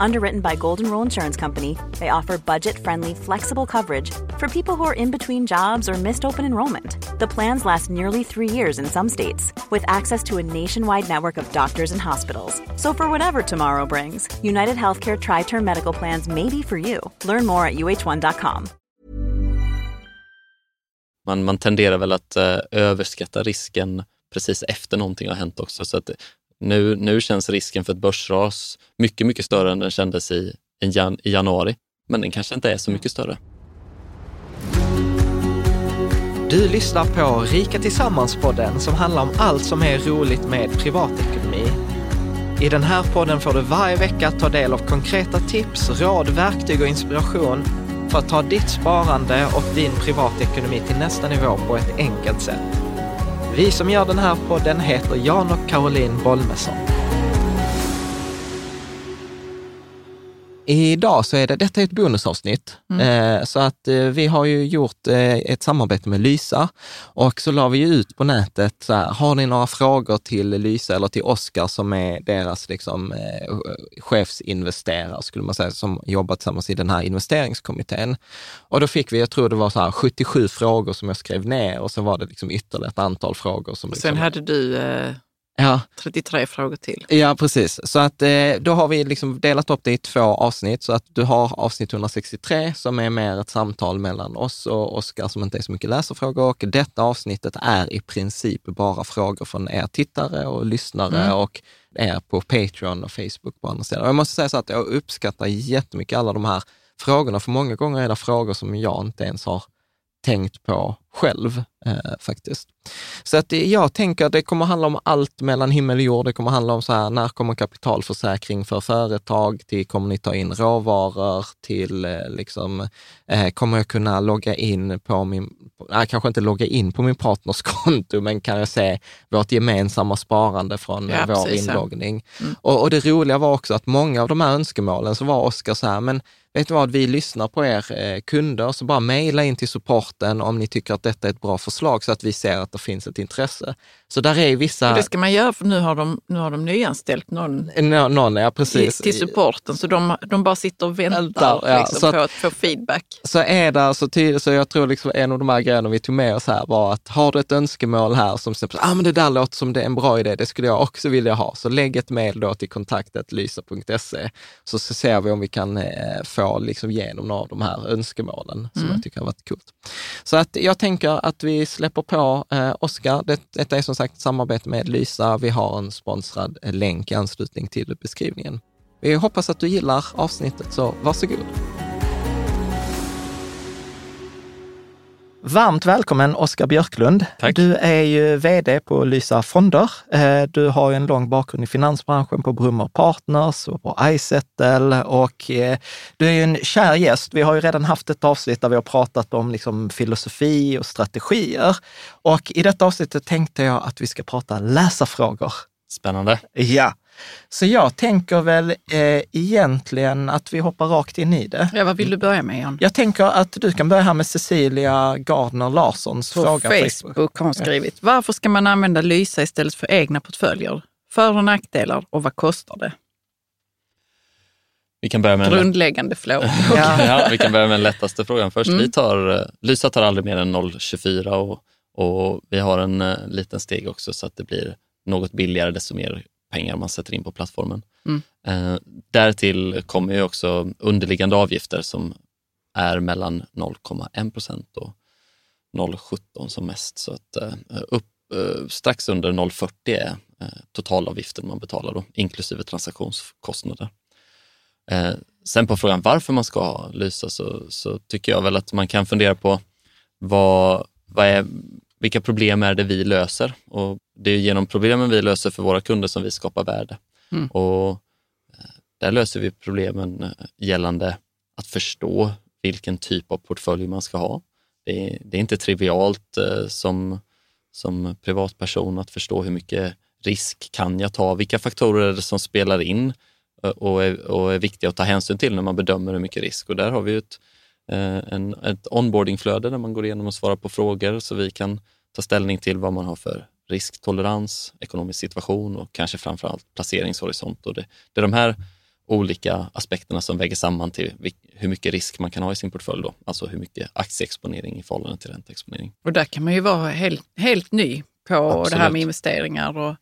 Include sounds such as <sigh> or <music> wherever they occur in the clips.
Underwritten by Golden Rule Insurance Company, they offer budget friendly, flexible coverage for people who are in between jobs or missed open enrollment. The plans last nearly three years in some states, with access to a nationwide network of doctors and hospitals. So, for whatever tomorrow brings, United Healthcare Tri Term Medical Plans may be for you. Learn more at uh1.com. Man, man tenderar väl att eh, överskatta risken precis efter någonting har hänt också. Så att nu, nu känns risken för ett börsras mycket, mycket större än den kändes i, i, jan, i januari. Men den kanske inte är så mycket större. Du lyssnar på Rika Tillsammans-podden som handlar om allt som är roligt med privatekonomi. I den här podden får du varje vecka ta del av konkreta tips, råd, verktyg och inspiration för att ta ditt sparande och din privatekonomi till nästa nivå på ett enkelt sätt. Vi som gör den här podden heter Jan och Caroline Bolmesson. Idag så är det, detta är ett bonusavsnitt, mm. eh, så att eh, vi har ju gjort eh, ett samarbete med Lysa och så la vi ut på nätet, så här, har ni några frågor till Lysa eller till Oskar som är deras liksom, chefsinvesterare, skulle man säga, som jobbar tillsammans i den här investeringskommittén. Och då fick vi, jag tror det var så här 77 frågor som jag skrev ner och så var det liksom ytterligare ett antal frågor. Som och sen liksom, hade du eh, Ja. 33 frågor till. Ja, precis. Så att eh, då har vi liksom delat upp det i två avsnitt. Så att du har avsnitt 163 som är mer ett samtal mellan oss och Oskar som inte är så mycket läsarfrågor. Och detta avsnittet är i princip bara frågor från er tittare och lyssnare mm. och er på Patreon och Facebook på andra ställen. Och jag måste säga så att jag uppskattar jättemycket alla de här frågorna, för många gånger är det frågor som jag inte ens har tänkt på själv eh, faktiskt. Så att jag tänker att det kommer handla om allt mellan himmel och jord. Det kommer handla om så här, när kommer kapitalförsäkring för företag? Till kommer ni ta in råvaror? Till eh, liksom, eh, kommer jag kunna logga in på min, nej, kanske inte logga in på min partners <laughs> konto, men kan jag se vårt gemensamma sparande från ja, vår precis, inloggning? Mm. Och, och, det roliga var också att många av de här önskemålen så var Oskar så här, men vet du vad, vi lyssnar på er eh, kunder, så bara mejla in till supporten om ni tycker att detta är ett bra förslag så att vi ser att det finns ett intresse. Så där är vissa... det ska man göra för nu har de, nu har de nyanställt någon, Nå, någon ja, precis. Till supporten, så de, de bara sitter och väntar, väntar ja, liksom, så på att få feedback. Så är det alltså tydligt, så jag tror liksom en av de här grejerna vi tog med oss här var att har du ett önskemål här som säger ah, men det där låter som det är en bra idé, det skulle jag också vilja ha. Så lägg ett mejl då till kontaktet lysa.se så, så ser vi om vi kan eh, få liksom igenom några av de här önskemålen som mm. jag tycker har varit coolt. Så att jag tänker att vi släpper på eh, Oskar. Det, detta är som sagt samarbete med Lysa. Vi har en sponsrad länk i anslutning till beskrivningen. Vi hoppas att du gillar avsnittet, så varsågod. Varmt välkommen Oskar Björklund. Tack. Du är ju vd på Lysa Fonder. Eh, du har en lång bakgrund i finansbranschen på Brummer Partners och på iSettle och eh, du är ju en kär gäst. Vi har ju redan haft ett avsnitt där vi har pratat om liksom filosofi och strategier. Och i detta avsnittet tänkte jag att vi ska prata läsarfrågor. Spännande. Ja. Så jag tänker väl eh, egentligen att vi hoppar rakt in i det. Ja, vad vill du börja med, Jan? Jag tänker att du kan börja här med Cecilia Gardner Larssons på fråga. Facebook, Facebook har hon skrivit. Ja. Varför ska man använda Lysa istället för egna portföljer? För och nackdelar och vad kostar det? Vi kan börja med Grundläggande frågor. <laughs> ja. <laughs> ja, vi kan börja med den lättaste frågan först. Mm. Vi tar, eh, Lysa tar aldrig mer än 0,24 och, och vi har en uh, liten steg också så att det blir något billigare desto mer pengar man sätter in på plattformen. Mm. Eh, därtill kommer ju också underliggande avgifter som är mellan 0,1 procent och 0,17 som mest. Så att, eh, upp, eh, strax under 0,40 är totalavgiften man betalar då, inklusive transaktionskostnader. Sen på frågan varför man ska ha Lysa så, så tycker jag väl att man kan fundera på vad, vad är vilka problem är det vi löser? Och det är genom problemen vi löser för våra kunder som vi skapar värde. Mm. Och eh, där löser vi problemen eh, gällande att förstå vilken typ av portfölj man ska ha. Det är, det är inte trivialt eh, som, som privatperson att förstå hur mycket risk kan jag ta? Vilka faktorer är det som spelar in och är, och är viktiga att ta hänsyn till när man bedömer hur mycket risk? Och där har vi ett, en, ett onboardingflöde där man går igenom och svarar på frågor så vi kan ta ställning till vad man har för risktolerans, ekonomisk situation och kanske framförallt placeringshorisont. Och det, det är de här olika aspekterna som väger samman till hur mycket risk man kan ha i sin portfölj. Då. Alltså hur mycket aktieexponering i förhållande till ränteexponering. Och där kan man ju vara helt, helt ny på Absolut. det här med investeringar och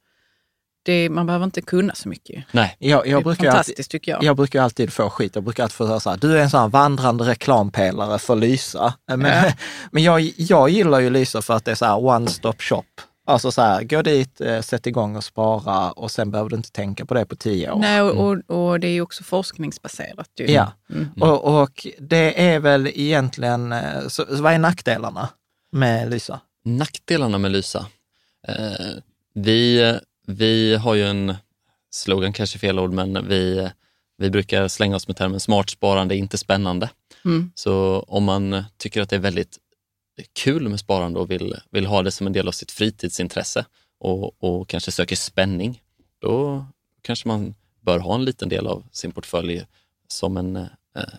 det, man behöver inte kunna så mycket. Nej. Jag, jag det är fantastiskt alltid, tycker jag. Jag brukar alltid få skit. Jag brukar alltid få höra så här, du är en sån här vandrande reklampelare för Lysa. <laughs> Men, ja. men jag, jag gillar ju Lysa för att det är så här one stop shop. Alltså så här, gå dit, eh, sätt igång och spara och sen behöver du inte tänka på det på tio år. Nej, och, mm. och, och det är ju också forskningsbaserat. Ju. Ja, mm. och, och, det är väl egentligen, eh, så, vad är nackdelarna med Lysa? Nackdelarna med Lysa? Eh, vi, vi har ju en slogan, kanske fel ord, men vi, vi brukar slänga oss med termen smart sparande inte spännande. Mm. Så om man tycker att det är väldigt kul med sparande och vill, vill ha det som en del av sitt fritidsintresse och, och kanske söker spänning, då kanske man bör ha en liten del av sin portfölj som en eh,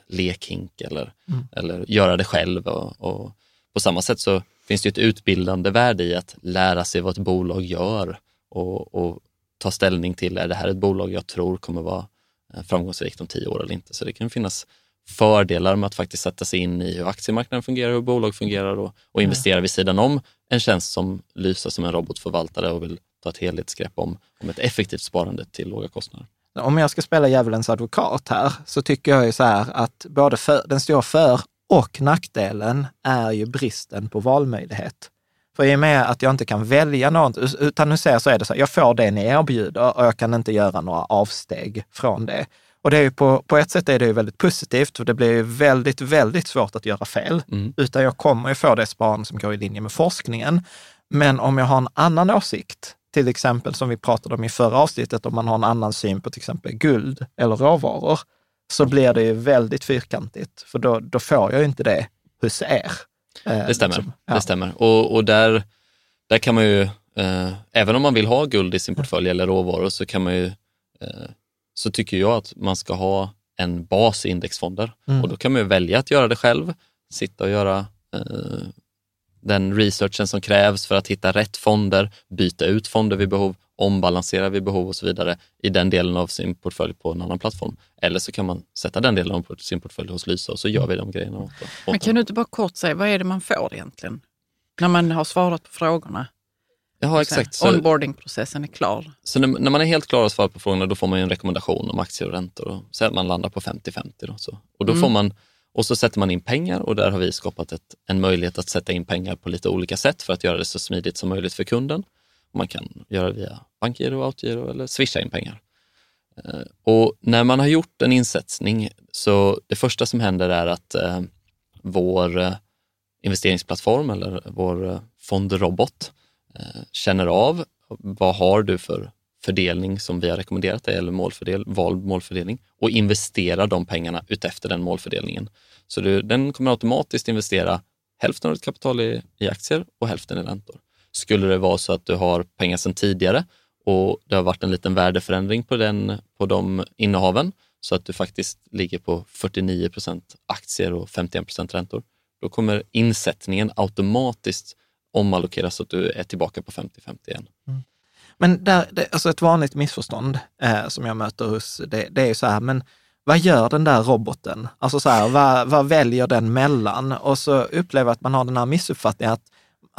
lekhink eller, mm. eller göra det själv. Och, och, på samma sätt så finns det ett utbildande värde i att lära sig vad ett bolag gör och, och ta ställning till, är det här ett bolag jag tror kommer vara eh, framgångsrikt om tio år eller inte? Så det kan finnas fördelar med att faktiskt sätta sig in i hur aktiemarknaden fungerar, hur bolag fungerar och, och investera vid sidan om en tjänst som Lysa som en robotförvaltare och vill ta ett helhetsgrepp om, om ett effektivt sparande till låga kostnader. Om jag ska spela djävulens advokat här så tycker jag ju så här att både för, den stora för och nackdelen är ju bristen på valmöjlighet. För i och med att jag inte kan välja något, utan nu säger så är det så här, jag får det ni erbjuder och jag kan inte göra några avsteg från det. Och det är på, på ett sätt är det ju väldigt positivt, för det blir väldigt, väldigt svårt att göra fel. Mm. Utan jag kommer ju få det sparande som går i linje med forskningen. Men om jag har en annan åsikt, till exempel som vi pratade om i förra avsnittet, om man har en annan syn på till exempel guld eller råvaror, så blir det ju väldigt fyrkantigt, för då, då får jag ju inte det hos er. Eh, det stämmer. Liksom, ja. det stämmer. Och, och där, där kan man ju, eh, även om man vill ha guld i sin portfölj eller råvaror, så kan man ju eh, så tycker jag att man ska ha en bas i indexfonder mm. och då kan man ju välja att göra det själv, sitta och göra eh, den researchen som krävs för att hitta rätt fonder, byta ut fonder vid behov, ombalansera vid behov och så vidare i den delen av sin portfölj på en annan plattform. Eller så kan man sätta den delen av sin portfölj hos Lysa och så gör vi de grejerna åt, Men kan du inte bara kort säga, vad är det man får egentligen? När man har svarat på frågorna? Ja, exakt. Så, onboardingprocessen är klar. Så när, när, man är helt klar att svara på frågorna, då får man en rekommendation om aktier och räntor. Och så att man landar på 50-50. Då, så. Och, då mm. får man, och så sätter man in pengar och där har vi skapat ett, en möjlighet att sätta in pengar på lite olika sätt för att göra det så smidigt som möjligt för kunden. Man kan göra det via bankgiro, autogiro eller swisha in pengar. Eh, och när man har gjort en insättning, så det första som händer är att eh, vår eh, investeringsplattform eller vår eh, fondrobot Eh, känner av vad har du för fördelning som vi har rekommenderat dig eller målfördel, vald målfördelning och investera de pengarna utefter den målfördelningen. Så du, den kommer automatiskt investera hälften av ditt kapital i, i aktier och hälften i räntor. Skulle det vara så att du har pengar sedan tidigare och det har varit en liten värdeförändring på, den, på de innehaven så att du faktiskt ligger på 49 procent aktier och 51 procent räntor, då kommer insättningen automatiskt omallokeras så att du är tillbaka på 50-50 igen. Mm. Men där, det, alltså ett vanligt missförstånd eh, som jag möter hos, det, det är så här, men vad gör den där roboten? Alltså så här, vad, vad väljer den mellan? Och så upplever jag att man har den här missuppfattningen att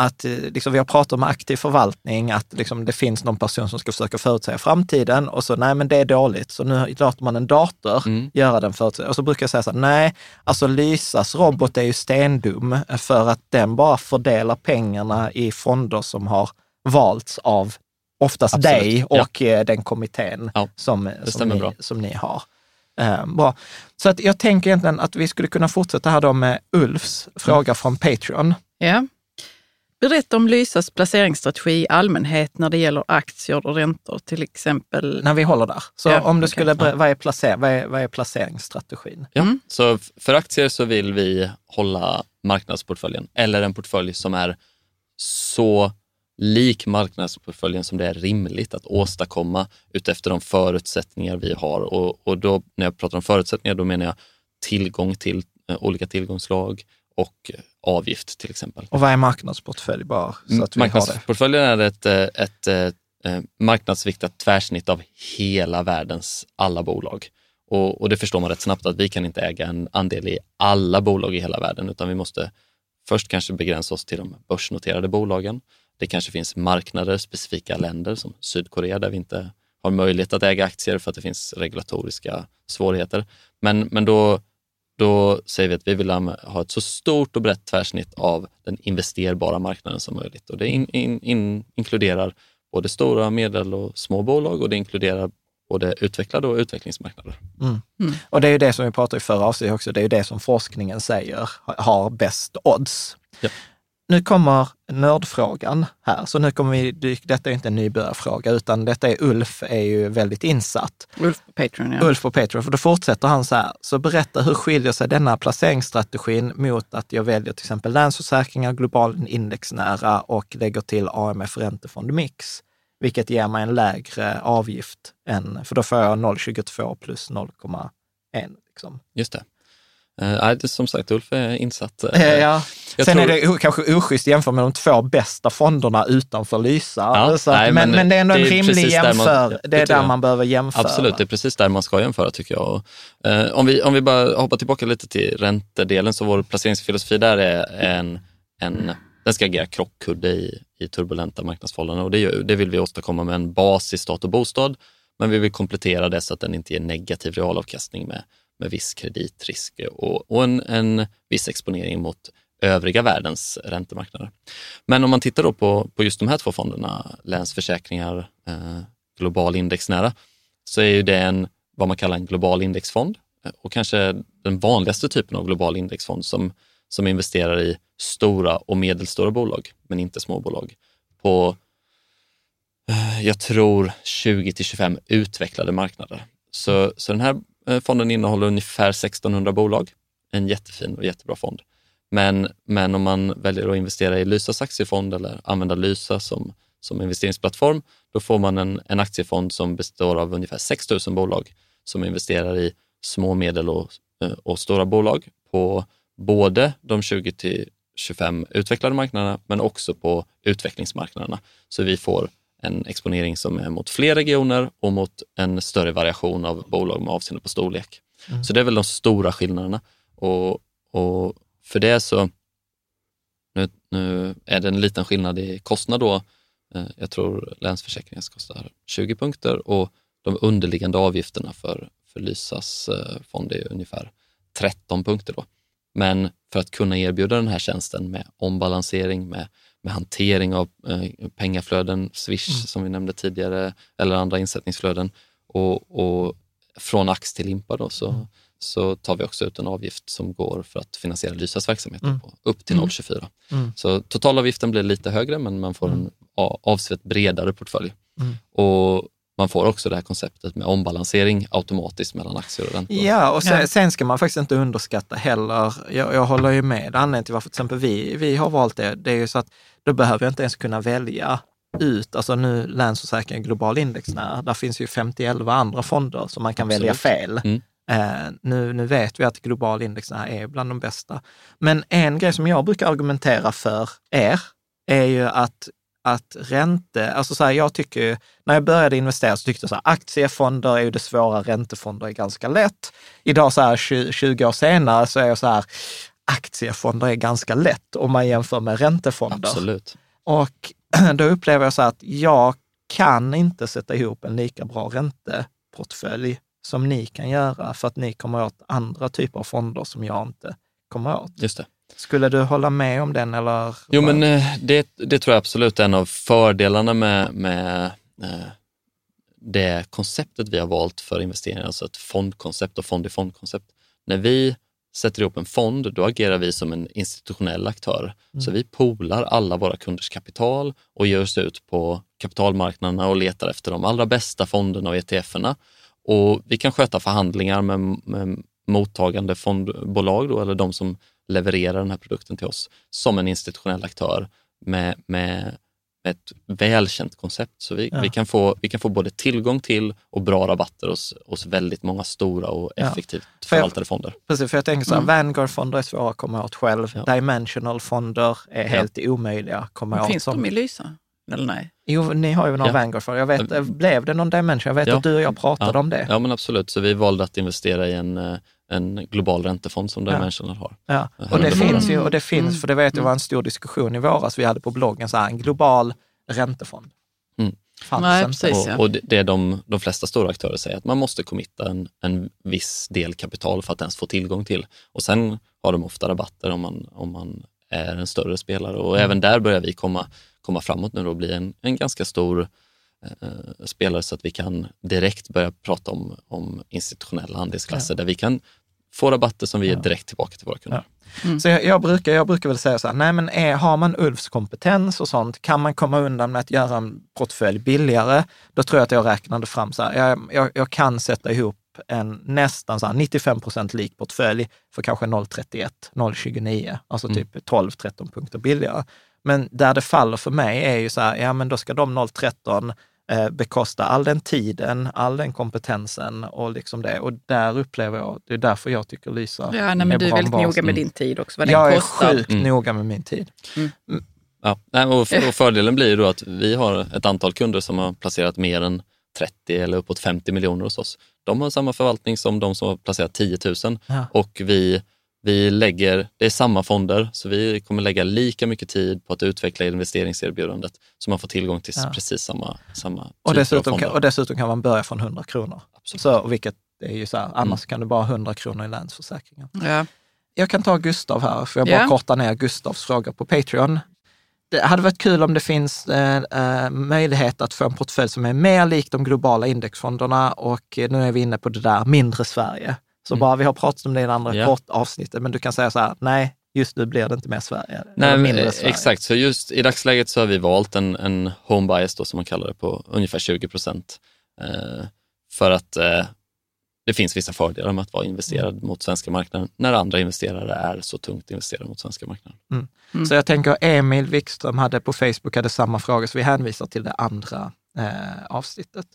att eh, liksom, vi har pratat om aktiv förvaltning, att liksom, det finns någon person som ska försöka förutsäga framtiden och så, nej men det är dåligt, så nu låter man en dator mm. göra den förutsägelsen. Och så brukar jag säga så här, nej, alltså Lysas robot är ju stendum för att den bara fördelar pengarna i fonder som har valts av oftast Absolut. dig och ja. Eh, den kommittén ja, som, som, ni, som ni har. Eh, bra. Så att jag tänker egentligen att vi skulle kunna fortsätta här då med Ulfs fråga mm. från Patreon. Ja. Berätta om Lysas placeringsstrategi i allmänhet när det gäller aktier och räntor till exempel. När vi håller där. Så Ja, om du okej. skulle, vad är, placer, vad, är, vad är placeringsstrategin? Ja, Mm. Så för aktier så vill vi hålla marknadsportföljen eller en portfölj som är så lik marknadsportföljen som det är rimligt att åstadkomma utefter de förutsättningar vi har. Och, och då, när jag pratar om förutsättningar, då menar jag tillgång till eh, olika tillgångslag och eh, avgift till exempel. Och vad är marknadsportfölj bara? Så att vi. Marknadsportföljen är ett, eh, ett, eh, eh, marknadsviktat tvärsnitt av hela världens alla bolag. Och, och det förstår man rätt snabbt att vi kan inte äga en andel i alla bolag i hela världen, utan vi måste först kanske begränsa oss till de börsnoterade bolagen. Det kanske finns marknader, specifika länder som Sydkorea, där vi inte har möjlighet att äga aktier för att det finns regulatoriska svårigheter. Men, men då, då säger vi att vi vill ha ett så stort och brett tvärsnitt av den investerbara marknaden som möjligt. Och det in, in, in, inkluderar både stora, medel och små bolag och det inkluderar både utvecklade och utvecklingsmarknader. Och det är ju det som vi pratade i förra avsnittet också, det är ju det som forskningen säger har bäst odds. Ja. Nu kommer nördfrågan här, så nu kommer vi dyka, detta är inte en nybörjarfråga, utan detta är Ulf är ju väldigt insatt. Ulf på Patreon, ja. Ulf på Patreon, för då fortsätter han så här, så berätta hur skiljer sig denna placeringsstrategin mot att jag väljer till exempel Länsförsäkringar, global indexnära och lägger till AMF Räntefond Mix, vilket ger mig en lägre avgift än, för då får jag 0,22 plus 0,1. Liksom. Just det. Eh, nej, det, som sagt, Ulf är insatt. Eh, <laughs> ja. Sen tror- är det kanske oschysst jämfört med de två bästa fonderna utanför Lysa. Ja, så nej, men, men det är ändå en är rimlig precis där man- jämför. ja, det är där jag. man behöver jämföra. Absolut, det är precis där man ska jämföra tycker jag. Och, eh, om, vi, om vi bara hoppar tillbaka lite till räntedelen, så vår placeringsfilosofi där är en, en den ska agera krockkudde i, i turbulenta marknadsförhållanden och det, det vill vi åstadkomma med en bas i stat och bostad, men vi vill komplettera det så att den inte ger negativ realavkastning med, med viss kreditrisk och, och en, en viss exponering mot övriga världens räntemarknader. Men om man tittar då på, på just de här två fonderna, Länsförsäkringar, eh, global indexnära, så är ju det en, vad man kallar en global indexfond eh, och kanske den vanligaste typen av global indexfond som, som investerar i stora och medelstora bolag, men inte småbolag, på eh, jag tror 20 till 25 utvecklade marknader. Så, så den här Eh, fonden innehåller ungefär 1600 bolag. En jättefin och jättebra fond. Men, men om man väljer att investera i Lysas aktiefond eller använda Lysa som, som investeringsplattform, då får man en, en aktiefond som består av ungefär 6 000 bolag som investerar i små, medel och, eh, och stora bolag på både de 20 till 25 utvecklade marknaderna, men också på utvecklingsmarknaderna. Så vi får en exponering som är mot fler regioner och mot en större variation av bolag med avseende på storlek. Så det är väl de stora skillnaderna. Och, och för det så, nu, nu är det en liten skillnad i kostnad då. Eh, Jag tror Länsförsäkringar kostar 20 punkter och de underliggande avgifterna för, för Lysas eh, fond är ungefär 13 punkter. Då. Men för att kunna erbjuda den här tjänsten med ombalansering, med, med hantering av eh, pengaflöden, Swish som vi nämnde tidigare, eller andra insättningsflöden och, och från ax till limpa då, så, så tar vi också ut en avgift som går för att finansiera Lysas verksamhet på upp till 0,24. Mm. Så totalavgiften blir lite högre men man får en a- avsevärt bredare portfölj. Mm. Och man får också det här konceptet med ombalansering automatiskt mellan aktier och räntor. Ja, och sen, sen ska man faktiskt inte underskatta heller, jag, jag håller ju med, anledningen till varför till exempel vi, vi har valt det, det är ju så att då behöver jag inte ens kunna välja ut, alltså nu Länsförsäkringar Global Indexnära, där finns ju 51 andra fonder som man kan Absolut. välja fel. Mm. Eh, nu, nu vet vi att Global Indexnära är bland de bästa. Men en grej som jag brukar argumentera för er är ju att att ränte, alltså så här, jag tycker när jag började investera så tyckte jag så här, aktiefonder är ju det svåra, räntefonder är ganska lätt. Idag så här 20, 20 år senare så är jag så här, aktiefonder är ganska lätt om man jämför med räntefonder. Absolut. Och <clears throat> då upplever jag så här att jag kan inte sätta ihop en lika bra ränteportfölj som ni kan göra för att ni kommer åt andra typer av fonder som jag inte kommer åt. Just det. Skulle du hålla med om den eller? Jo, men eh, det, det tror jag absolut är en av fördelarna med, med eh, det konceptet vi har valt för investeringar, alltså ett fondkoncept och fond i fondkoncept. När vi sätter ihop en fond, då agerar vi som en institutionell aktör. Mm. Så vi poolar alla våra kunders kapital och ger oss ut på kapitalmarknaderna och letar efter de allra bästa fonderna och ETFerna. Och vi kan sköta förhandlingar med, med mottagande fondbolag då, eller de som levererar den här produkten till oss som en institutionell aktör med, med ett välkänt koncept. Så vi, ja. vi, kan få, vi kan få både tillgång till och bra rabatter hos, hos väldigt många stora och effektivt ja. förvaltade fonder. Precis, för jag tänker så här, mm. Vanguard-fonder är svåra att komma åt själv. Ja. Dimensional-fonder är helt omöjliga att komma åt. Finns de i Lysa? Eller nej? Jo, ni har ju någon ja. Vanguard-fond. Jag vet, blev det någon Dimension? Jag vet att du och jag pratade om det. Ja, men absolut. Så vi valde att investera i en eh, en global räntefond som Dimensional har. Ja, och det finns ju, och det finns, mm. för det vet jag var en stor diskussion i våras vi hade på bloggen, så här, en global räntefond. Mm. Nej, precis, ja. och, och det är de, de flesta stora aktörer säger, att man måste committa en, en viss del kapital för att ens få tillgång till. Och sen har de ofta rabatter om man, om man är en större spelare och mm. även där börjar vi komma, komma framåt nu och bli en, en ganska stor eh, spelare så att vi kan direkt börja prata om, om institutionella andelsklasser ja. där vi kan få rabatter som vi ger direkt tillbaka till våra kunder. Ja. Mm. Så jag, jag, brukar, jag brukar väl säga så här, nej men är, har man Ulfs kompetens och sånt, kan man komma undan med att göra en portfölj billigare, då tror jag att jag räknade fram så här, jag, jag, jag kan sätta ihop en nästan så här 95 procent lik portfölj för kanske 0,31, 0,29, alltså mm. typ 12-13 punkter billigare. Men där det faller för mig är ju så här, ja men då ska de 0,13 eh, bekosta all den tiden, all den kompetensen och liksom det. Och där upplever jag, det är därför jag tycker Lysa ja, nej, men är Du är väldigt noga med din tid också, vad Jag är sjukt mm. noga med min tid. Mm. Mm. Ja, och, och fördelen blir då att vi har ett antal kunder som har placerat mer än 30 eller uppåt 50 miljoner hos oss. De har samma förvaltning som de som har placerat 10 000 ja. och vi vi lägger, det är samma fonder, så vi kommer lägga lika mycket tid på att utveckla investeringserbjudandet så man får tillgång till ja. precis samma, samma typ och dessutom av fonder. Kan, och dessutom kan man börja från 100 kronor. Så, vilket är ju så här, annars mm. kan du bara ha 100 kronor i Länsförsäkringen. Ja. Jag kan ta Gustav här, för jag bara ja. korta ner Gustavs fråga på Patreon. Det hade varit kul om det finns eh, eh, möjlighet att få en portfölj som är mer lik de globala indexfonderna och nu är vi inne på det där mindre Sverige. Så mm. bara vi har pratat om det i det andra ja. kort avsnittet, men du kan säga så här, nej, just nu blir det inte mer Sverige. Nej, mindre Sverige. Exakt, så just i dagsläget så har vi valt en, en home bias då, som man kallar det på ungefär 20 procent. Eh, för att eh, det finns vissa fördelar med att vara investerad mm. mot svenska marknaden när andra investerare är så tungt investerade mot svenska marknaden. Mm. Mm. Så jag tänker Emil Wikström hade på Facebook hade samma fråga, så vi hänvisar till det andra eh, avsnittet.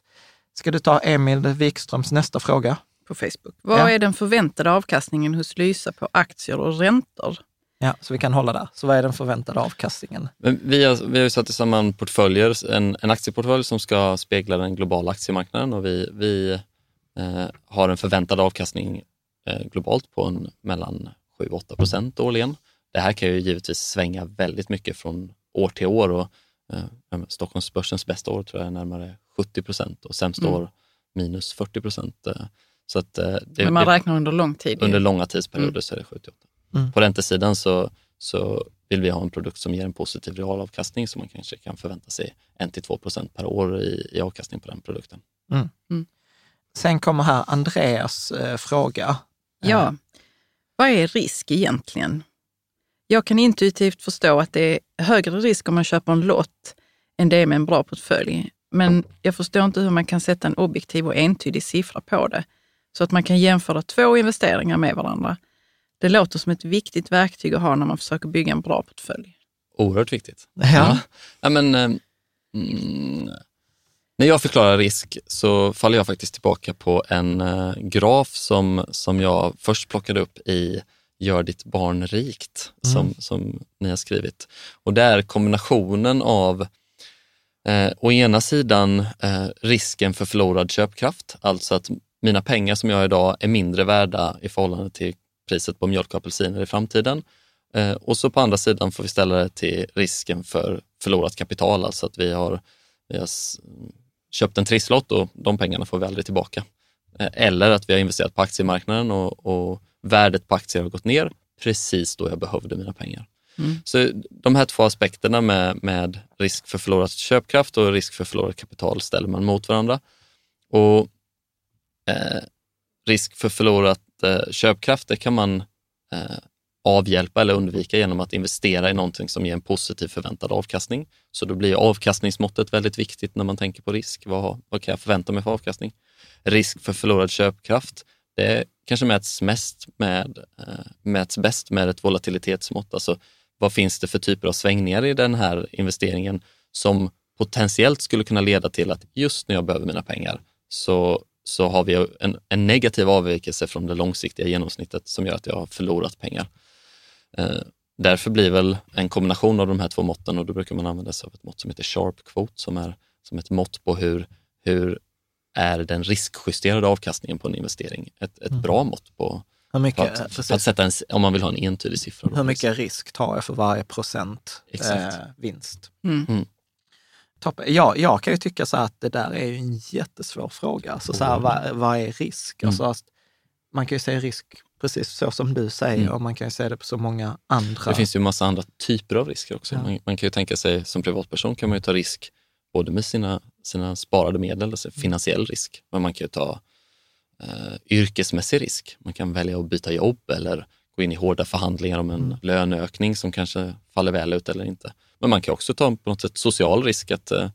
Ska du ta Emil Wikströms nästa fråga? På Facebook. Vad ja. är den förväntade avkastningen hos Lysa på aktier och räntor? Ja, så vi kan hålla där. Så vad är den förväntade avkastningen? Men vi, har, vi har satt samman portföljer, en, en aktieportfölj som ska spegla den globala aktiemarknaden och vi, vi eh, har en förväntad avkastning eh, globalt på en, mellan 7-8 procent årligen. Det här kan ju givetvis svänga väldigt mycket från år till år och eh, Stockholmsbörsens bästa år tror jag är närmare 70 procent och sämsta mm. år minus 40 procent. Så att, eh, det, Men man räknar under lång tid? Under långa tidsperioder mm. så är det 78. Mm. På räntesidan så, så vill vi ha en produkt som ger en positiv realavkastning så man kanske kan förvänta sig 1-2 procent per år i, i avkastning på den produkten. Mm. mm. Sen kommer här Andreas eh, fråga. Ja, eh. vad är risk egentligen? Jag kan intuitivt förstå att det är högre risk om man köper en lott än det är med en bra portfölj. Men jag förstår inte hur man kan sätta en objektiv och entydig siffra på det så att man kan jämföra två investeringar med varandra. Det låter som ett viktigt verktyg att ha när man försöker bygga en bra portfölj. Oerhört viktigt. Ja. ja. men, eh, mm, när jag förklarar risk så faller jag faktiskt tillbaka på en uh, graf som, som jag först plockade upp i Gör ditt barn rikt, mm. som, som ni har skrivit. Och det är kombinationen av eh, å ena sidan eh, risken för förlorad köpkraft, alltså att mina pengar som jag har idag är mindre värda i förhållande till priset på mjölk och apelsiner i framtiden. Eh, och så på andra sidan får vi ställa det till risken för förlorat kapital, alltså att vi har, vi har köpt en trisslott och de pengarna får vi aldrig tillbaka. Eh, eller att vi har investerat på aktiemarknaden och, och värdet på aktier har gått ner precis då jag behövde mina pengar. Mm. Så de här två aspekterna med, med risk för förlorad köpkraft och risk för förlorat kapital ställer man mot varandra. Och eh, risk för förlorat eh, köpkraft, det kan man eh, avhjälpa eller undvika genom att investera i någonting som ger en positiv förväntad avkastning. Så då blir avkastningsmåttet väldigt viktigt när man tänker på risk. Vad, vad kan jag förvänta mig för avkastning? Risk för förlorad köpkraft, det kanske mäts, mest med, eh, mäts bäst med ett volatilitetsmått. Alltså vad finns det för typer av svängningar i den här investeringen som potentiellt skulle kunna leda till att just när jag behöver mina pengar så, så har vi en, en negativ avvikelse från det långsiktiga genomsnittet som gör att jag har förlorat pengar. Eh, därför blir väl en kombination av de här två måtten och då brukar man använda sig av ett mått som heter sharp quote som är som ett mått på hur, hur är den riskjusterade avkastningen på en investering. Ett, ett mm. bra mått på, hur mycket, att, att, sätta en, om man vill ha en entydig siffra. Hur mycket risk tar jag för varje procent eh, vinst? Mm. Mm. Ja, jag kan ju tycka så att det där är en jättesvår fråga. Alltså, så här, mm. vad, vad är risk? Mm. Alltså, man kan ju säga risk precis så som du säger mm. och man kan ju säga det på så många andra... Det finns ju massa andra typer av risker också. Ja. Man, man, kan ju tänka sig som privatperson kan man ju ta risk både med sina, sina sparade medel, alltså finansiell risk, men man kan ju ta eh, yrkesmässig risk. Man kan välja att byta jobb eller gå in i hårda förhandlingar om en mm. löneökning som kanske faller väl ut eller inte. Men man kan också ta på något sätt social risk att, eh,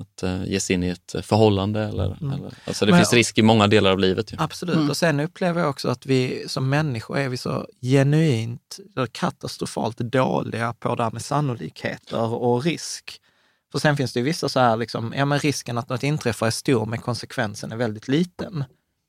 att uh, ge sig in i ett förhållande. Eller, mm. eller alltså det Men, finns risk i många delar av livet. Ju. Absolut, mm. och sen upplever jag också att vi som människor är vi så genuint, eller katastrofalt dåliga på det här med sannolikheter och risk. För sen finns det ju vissa så här, liksom, ja men risken att något inträffar är stor men konsekvensen är väldigt liten.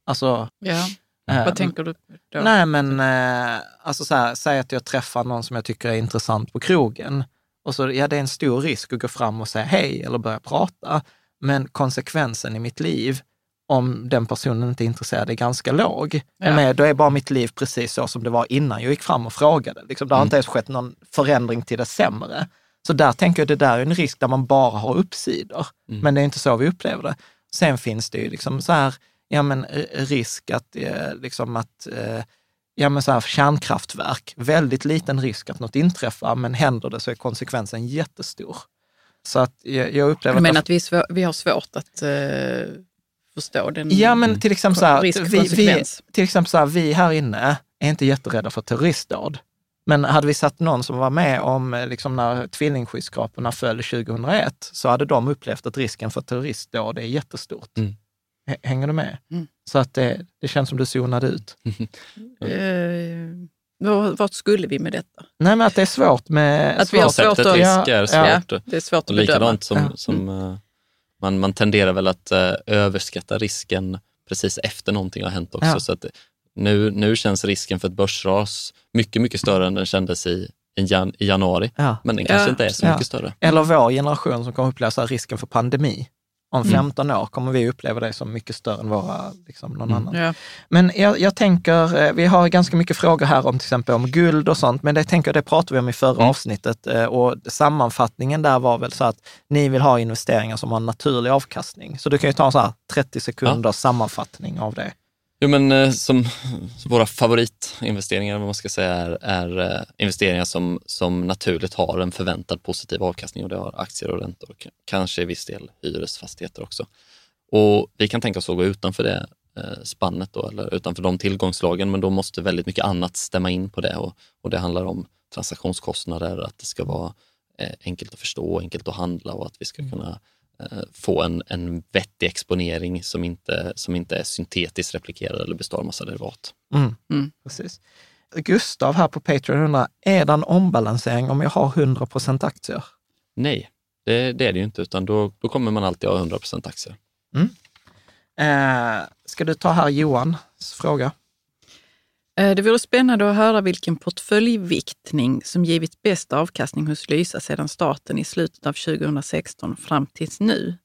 Alltså, ja. Äh, Vad tänker du då? Nej, men äh, alltså så här, säg att jag träffar någon som jag tycker är intressant på krogen. Och så, ja, det är en stor risk att gå fram och säga hej eller börja prata. Men konsekvensen i mitt liv, om den personen inte är intresserad, är ganska låg. Ja. Med, då är bara mitt liv precis så som det var innan jag gick fram och frågade. Liksom, det har mm. inte ens skett någon förändring till det sämre. Så där tänker jag, det där är en risk där man bara har uppsidor. Mm. Men det är inte så vi upplever det. Sen finns det ju liksom så här, ja men risk att, eh, liksom att eh, ja men så här, kärnkraftverk, väldigt liten risk att något inträffar, men händer det så är konsekvensen jättestor. Så att jag, jag upplever... Du menar att, att vi, vi har svårt att uh, förstå den Ja, men till exempel så här, vi, vi, till exempel så här, vi här inne är inte jätterädda för terroristdåd. Men hade vi satt någon som var med om liksom när tvillingskyskraporna föll 2001, så hade de upplevt att risken för terroristdåd är jättestort. Mm. Hänger du med? Mm. Så att det, det känns som du zonade ut. <laughs> mm. uh, vart skulle vi med detta? Nej, men att det är svårt med... Att vi har svårt att... risk är svårt. Ja, det är svårt att Likadant som, ja. som uh, man, man tenderar väl att uh, överskatta risken precis efter någonting har hänt också. Ja. Så att nu, nu känns risken för ett börsras mycket, mycket större än den kändes i, i, januari. Ja. Men den kanske inte är så mycket större. Eller vår generation som kommer uppleva risken för pandemi. Om 15 mm. år kommer vi uppleva det som mycket större än våra, liksom, någon mm. annan. Ja. Men jag, jag, tänker, eh, vi har ganska mycket frågor här om till exempel om guld och sånt, men det tänker det pratade vi om i förra mm. avsnittet eh, och sammanfattningen där var väl så att ni vill ha investeringar som har en naturlig avkastning. Så du kan ju ta en så här 30 sekunders ja. sammanfattning av det. Jo, men eh, som våra favoritinvesteringar, vad man ska säga, är, är eh, investeringar som, som naturligt har en förväntad positiv avkastning och det har aktier och räntor, kanske i viss del hyresfastigheter också. Och vi kan tänka oss att gå utanför det eh, spannet då, eller utanför de tillgångslagen, men då måste väldigt mycket annat stämma in på det och, och det handlar om transaktionskostnader, att det ska vara enkelt att förstå, enkelt att handla och att vi ska mm. kunna få en, en vettig exponering som inte, som inte är syntetiskt replikerad eller består av massa derivat. Mm. Mm. Precis. Gustav här på Patreon undrar, är det en ombalansering om jag har 100% aktier? Nej, det, det, är det ju inte, utan då, då kommer man alltid ha 100 aktier. Mm. Eh, ska du ta här Johans fråga? Eh, det vore spännande att höra vilken portföljviktning som givit bäst avkastning hos Lysa sedan starten i slutet av 2016 fram tills nu.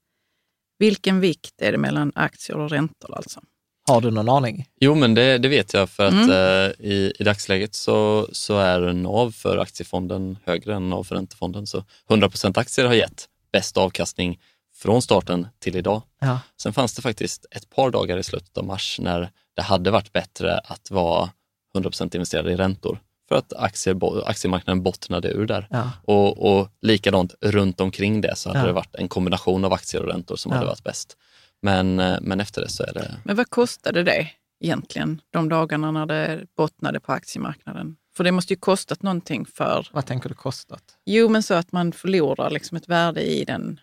Vilken vikt är det mellan aktier och räntor alltså? Har du någon aning? Jo, men det, det vet jag för att mm. eh, i, i dagsläget så, så är NAV för aktiefonden högre än NAV för räntefonden. Så 100% aktier har gett bäst avkastning från starten till idag. Ja. Sen fanns det faktiskt ett par dagar i slutet av mars när det hade varit bättre att vara 100% investerade i räntor för att aktier, aktiemarknaden bottnade ur där. Ja. Och, och likadant runt omkring det så hade ja. det varit en kombination av aktier och räntor som ja. hade varit bäst. Men, eh, men efter det så är det... Men vad kostade det? egentligen, de dagarna när det bottnade på aktiemarknaden. För det måste ju kostat någonting för... Vad tänker du kostat? Jo, men så att man förlorar liksom ett värde i den,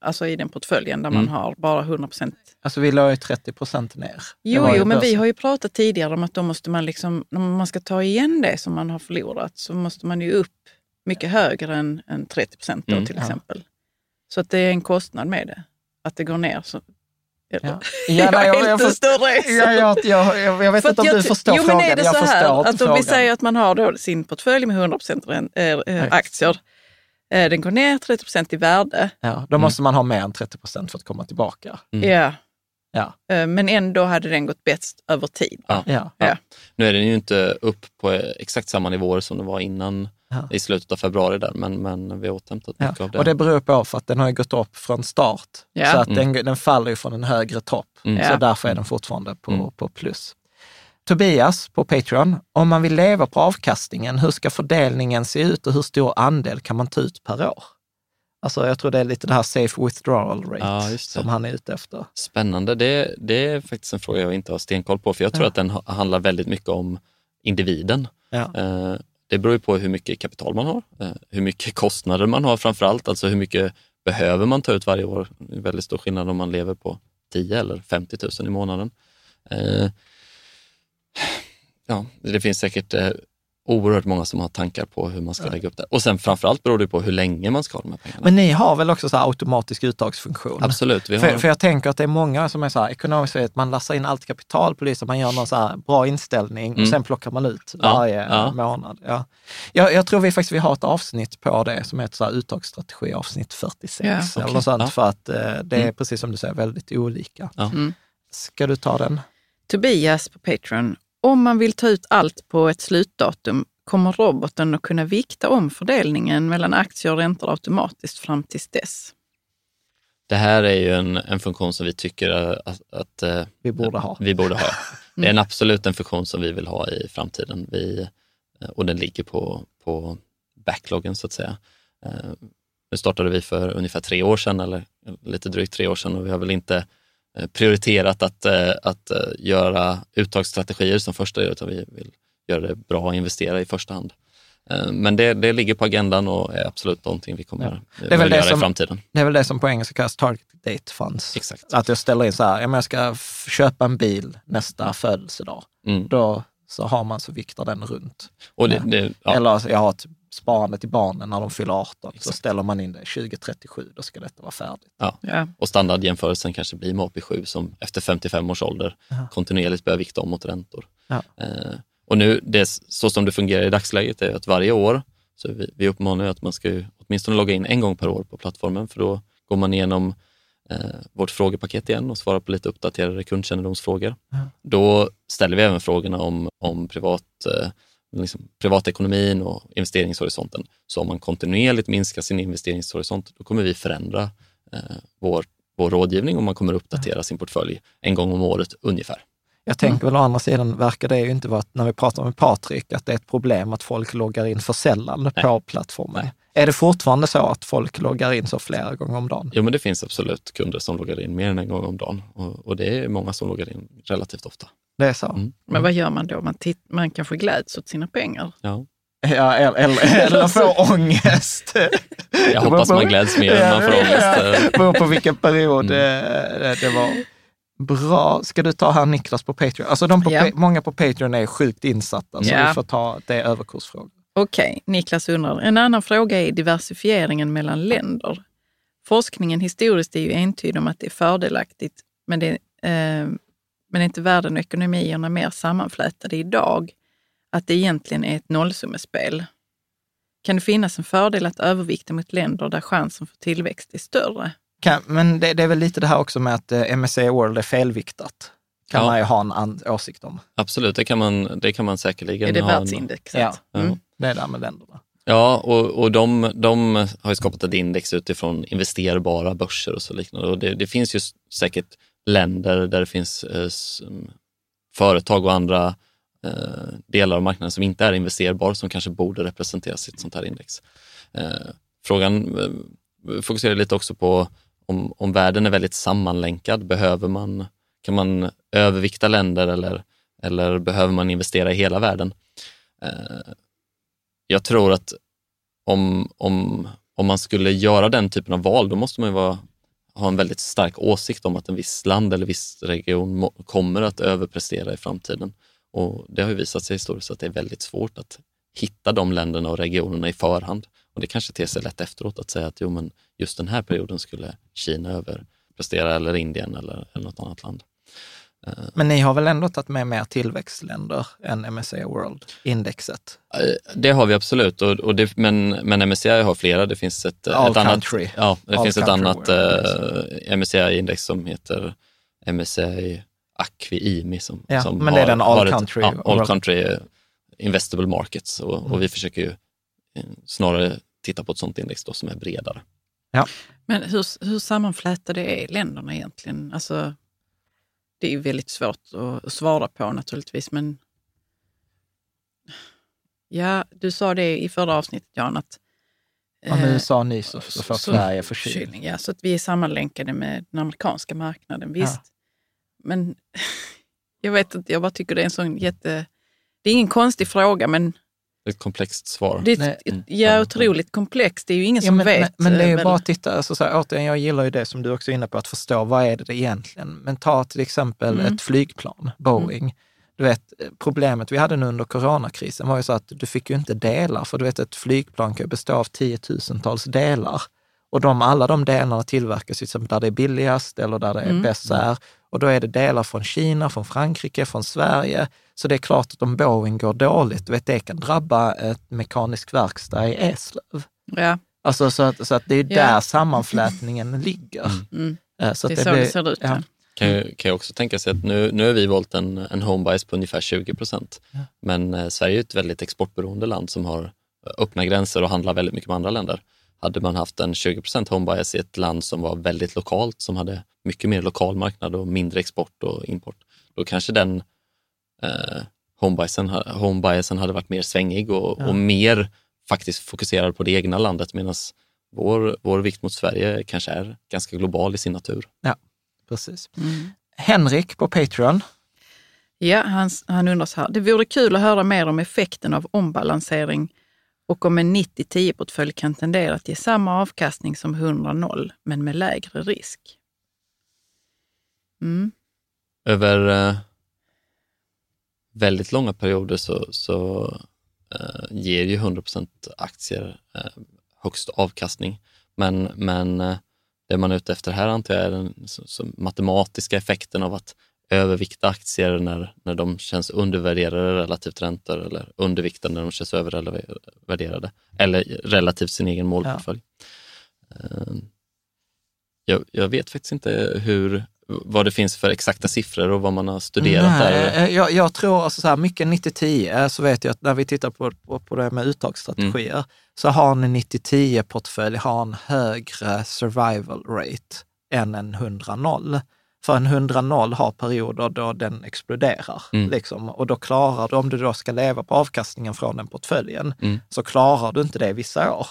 alltså i den portföljen där Mm. man har bara 100 procent. Alltså vi la ju 30 procent ner. Jo, jo, men vi har ju pratat tidigare om att då måste man liksom, om man ska ta igen det som man har förlorat så måste man ju upp mycket högre än, än 30 procent då Mm. till Ja. exempel. Så att det är en kostnad med det. Att det går ner. Så, Ja. eller, Ja, nej, jag, förstår, ute och reser. ja, jag, jag, jag, vet För inte om du förstår jo, frågan. Men är det så här, inte att om vi säger att man har då sin portfölj med 100 rän- eh, eh, Ja. aktier, eh, den går ner 30% i värde, ja, då måste man ha mer än 30 procent för att komma tillbaka. Mm. ja. Ja. Eh, men ändå hade den gått bäst över tid. Ja. Ja. Ja. Nu är den ju inte upp på exakt samma nivåer som det var innan Ja. i slutet av februari, där, men, men vi har återhämtat Ja. mycket av det. Och det beror på för att den har gått upp från start. Ja. Så att Mm. den, den faller ju från en högre topp. Mm. Så Ja. därför är den fortfarande på, Mm. på plus. Tobias på Patreon, om man vill leva på avkastningen, hur ska fördelningen se ut och hur stor andel kan man ta ut per år? Alltså jag tror det är lite det här safe withdrawal rate Ja, som han är ute efter. Spännande. Det, det är faktiskt en fråga jag inte har stenkoll på, för jag tror Ja. att den ha- handlar väldigt mycket om individen. Ja. Eh, Det beror ju på hur mycket kapital man har, eh, hur mycket kostnader man har framför allt, alltså hur mycket behöver man ta ut varje år. Det är väldigt stor skillnad om man lever på 10 eller 50 000 i månaden. Ja, det finns säkert eh, oerhört många som har tankar på hur man ska lägga upp det. Och sen framförallt beror det på hur länge man ska ha de här pengarna. Men ni har väl också så här automatisk uttagsfunktion? Absolut. Vi har, För, för jag tänker att det är många som är så här, ekonomiskt sett, man lassar in allt kapital på det, så man gör någon så här bra inställning och Mm. sen plockar man ut Ja, varje ja. månad. Ja. Jag, jag tror vi faktiskt vi har ett avsnitt på det som heter så här uttagsstrategi avsnitt 46 Ja, eller okej. något sånt, Ja. för att eh, det är Mm. precis som du säger väldigt olika. Ja. Mm. Ska du ta den? Tobias på Patreon. Om man vill ta ut allt på ett slutdatum, kommer roboten att kunna vikta om fördelningen mellan aktier och räntor automatiskt fram tills dess? Det här är ju en, en funktion som vi tycker att, att eh, Vi borde ha. vi borde ha. <laughs> Det är en absolut en funktion som vi vill ha i framtiden. Vi, eh, och den ligger på, på backloggen så att säga. Eh, Nu startade vi för ungefär tre år sedan, eller lite drygt tre år sedan och vi har väl inte prioriterat att, eh, att eh, göra uttagsstrategier som första gör, utan vi vill göra det bra att investera i första hand. Eh, Men det, det ligger på agendan och är absolut någonting vi kommer Ja. det göra som- i framtiden. Det är väl det som på engelska kallas target date funds. Exakt. Att jag ställer in så här, jag ska köpa en bil nästa födelsedag. Mm. Då så har man så viktar den runt. Och det, det, ja. Eller alltså, jag har ett sparande till barnen när de fyller 18. Så Exakt. ställer man in det 2037, då ska detta vara färdigt. Ja. Och standardjämförelsen kanske blir med AP7 som efter 55 års ålder Ja. kontinuerligt börjar vikta om mot räntor. Ja. Eh, och nu, det, så som det fungerar i dagsläget är att varje år, så vi, vi uppmanar ju att man ska ju åtminstone logga in en gång per år på plattformen, för då går man igenom eh, vårt frågepaket igen och svarar på lite uppdaterade kundkännedomsfrågor. Ja. Då ställer vi även frågorna om, om privat, eh, liksom privatekonomin och investeringshorisonten. Så om man kontinuerligt minskar sin investeringshorisont, då kommer vi förändra eh, vår, vår rådgivning och man kommer uppdatera sin portfölj en gång om året ungefär. Jag tänker väl å andra sidan verkar det ju inte vara, att- när vi pratar med Patrik, att det är ett problem att folk loggar in för sällan på plattformen. Nej. Är det fortfarande så att folk loggar in så flera gånger om dagen? Jo, men det finns absolut kunder som loggar in mer än en gång om dagen och, och det är många som loggar in relativt ofta. Det är så? Mm. Men vad gör man då? Man, titt- man kanske gläds åt sina pengar. Ja. Ja, eller, eller, <laughs> får ångest. Jag hoppas man gläds mer än man får ångest. Det beror på vilken period Mm. det var. Bra. Ska du ta här Niklas på Patreon? Alltså de på, Ja. Pa- många på Patreon är sjukt insatta, så Ja. vi får ta det överkursfrågor. Okej, Niklas undrar. En annan fråga är diversifieringen mellan länder. Forskningen historiskt är ju entydig om att det är fördelaktigt, men, det, eh, men är inte världen och ekonomierna mer sammanflätade idag? Att det egentligen är ett nollsummespel? Kan det finnas en fördel att övervikta mot länder där chansen för tillväxt är större? Kan, men det, det är väl lite det här också med att eh, MSCI World är felviktat. Kan Ja. man ju ha en an, åsikt om. Absolut, det kan man, det kan man säkerligen Är det ha. en- världsindexet? Ja. Mm. Det är där med länderna. Ja, och, och de, de har ju skapat ett index utifrån investerbara börser och så liknande. Och det, det finns ju säkert länder där det finns eh, mm, företag och andra eh, delar av marknaden som inte är investerbar som kanske borde representeras i ett sånt här index. Eh, frågan fokuserar lite också på om, om världen är väldigt sammanlänkad, behöver man kan man övervikta länder eller, eller behöver man investera i hela världen? Jag tror att om, om, om man skulle göra den typen av val, då måste man vara, ha en väldigt stark åsikt om att en viss land eller viss region kommer att överprestera i framtiden. Och Det har ju visat sig historiskt att det är väldigt svårt att hitta de länderna och regionerna i förhand. Och Det kanske ter sig lätt efteråt att säga att jo, men just den här perioden skulle Kina överprestera eller Indien eller, eller något annat land. Eh, men ni har väl ändå tagit med mer tillväxtländer än MSCI World-indexet? Eh, det har vi absolut, och, och det, men, men MSCI har flera. Det finns ett, All ett annat, ja, det finns ett annat uh, MSCI-index som heter MSCI Acqui-IMI. Som, ja, som men det är den All ett, Country? Ja, all country Investable Markets och, mm. och, vi försöker ju snarare titta på ett sådant index då som är bredare. Ja. Men hur, hur sammanflätade är länderna egentligen? Alltså, det är ju väldigt svårt att svara på naturligtvis, men ja, du sa det i förra avsnittet Jan, att om eh, USA nyser så får Sverige förkylning. Ja, så att vi är sammanlänkade med den amerikanska marknaden, visst. Ja. Men <laughs> jag vet inte, jag bara tycker det är en sån jätte... Det är ingen konstig fråga, men ett komplext svar. Det är ett, ja, otroligt komplext. Det är ju ingen som men, vet. Men, men det är ju väl... bara att titta, alltså, så här, återigen, jag gillar ju det som du också är inne på, att förstå vad är det egentligen. Men ta till exempel mm. ett flygplan, Boeing. Mm. Du vet, problemet vi hade nu under coronakrisen var ju så att du fick ju inte delar, för du vet ett flygplan kan bestå av tiotusentals delar. Och de, alla de delarna tillverkas liksom där det är billigast eller där det är mm. bäst så här. Och då är det delar från Kina, från Frankrike, från Sverige. Så det är klart att om Boeing går dåligt, du vet, det kan drabba ett mekanisk verkstad i Eslöv. Ja. Alltså, så, att, så att det är där ja. sammanflätningen ligger. Mm. mm. Eh, så det är så det, blir, det ser ut. Ja. Kan ju, kan ju också tänka sig att nu, nu har vi valt en, en homebias på ungefär 20 procent. Ja. Men eh, Sverige är ett väldigt exportberoende land som har öppna gränser och handlar väldigt mycket med andra länder. Hade man haft en 20 procent homebias i ett land som var väldigt lokalt, som hade mycket mer lokal marknad och mindre export och import, då kanske den eh, homebiasen, homebiasen hade varit mer svängig och, ja. och mer faktiskt fokuserad på det egna landet medan vår, vår vikt mot Sverige kanske är ganska global i sin natur. Ja, precis. Mm. Henrik på Patreon. Ja, han, han undrar så här. Det vore kul att höra mer om effekten av ombalansering och om en 90-10-portfölj kan tendera att ge samma avkastning som 100-0, men med lägre risk. Mm. Över eh, väldigt långa perioder så, så eh, ger ju 100% aktier eh, högst avkastning. Men, men eh, det man är ute efter här antar jag är den så, så matematiska effekten av att övervikta aktier när, när de känns undervärderade relativt räntor eller undervikta när de känns övervärderade eller relativt sin egen målportfölj. Ja. Eh, jag, jag, vet faktiskt inte hur, vad det finns för exakta siffror och vad man har studerat Nej, där? Eh, jag, jag tror alltså så här, mycket 90-10, eh, så vet jag att när vi tittar på, på, på det med uttagsstrategier, mm. så har en 90-10-portfölj har en högre survival rate än en 100-0. För en 100-0 har perioder då den exploderar. Mm. Liksom, och då klarar du, om du då ska leva på avkastningen från den portföljen, mm. så klarar du inte det vissa år.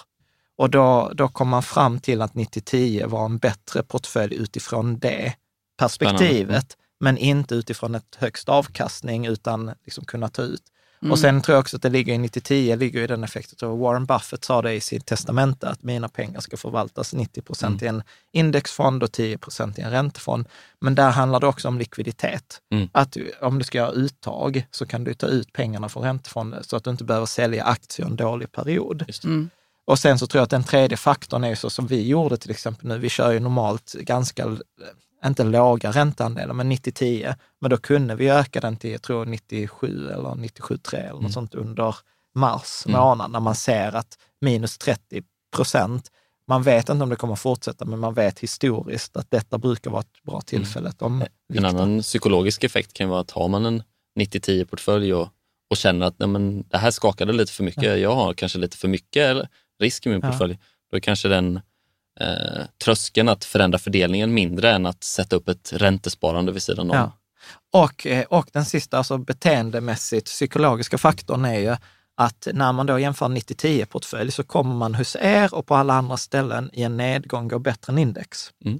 Och då, då kom man fram till att 90-10 var en bättre portfölj utifrån det perspektivet, mm. men inte utifrån ett högst avkastning, utan liksom kunna ta ut. Mm. Och sen tror jag också att det ligger i 90-10, ligger i den effekten. Warren Buffett sa det i sitt testamente, att mina pengar ska förvaltas 90 procent mm. i en indexfond och 10 procent i en räntefond. Men där handlar det också om likviditet. Mm. Att om du ska göra uttag så kan du ta ut pengarna från räntefonden så att du inte behöver sälja aktier en dålig period. Mm. Och sen så tror jag att den tredje faktorn är så som vi gjorde till exempel nu. Vi kör ju normalt ganska inte låga ränteandelar, men 90-10. Men då kunde vi öka den till, jag tror 97 eller 97,3 eller något mm. sånt under mars mm. månad, när man ser att minus 30 procent, man vet inte om det kommer fortsätta, men man vet historiskt att detta brukar vara ett bra mm. tillfälle. Mm. En annan psykologisk effekt kan vara att har man en 90-10-portfölj och, och känner att nej, men, det här skakade lite för mycket, ja. jag har kanske lite för mycket risk i min portfölj, ja. då kanske den eh, tröskeln att förändra fördelningen mindre än att sätta upp ett räntesparande vid sidan om. Ja. Och, eh, och den sista, alltså beteendemässigt psykologiska faktorn är ju att när man då jämför 90-10-portfölj så kommer man hos er och på alla andra ställen i en nedgång gå bättre än index. Mm.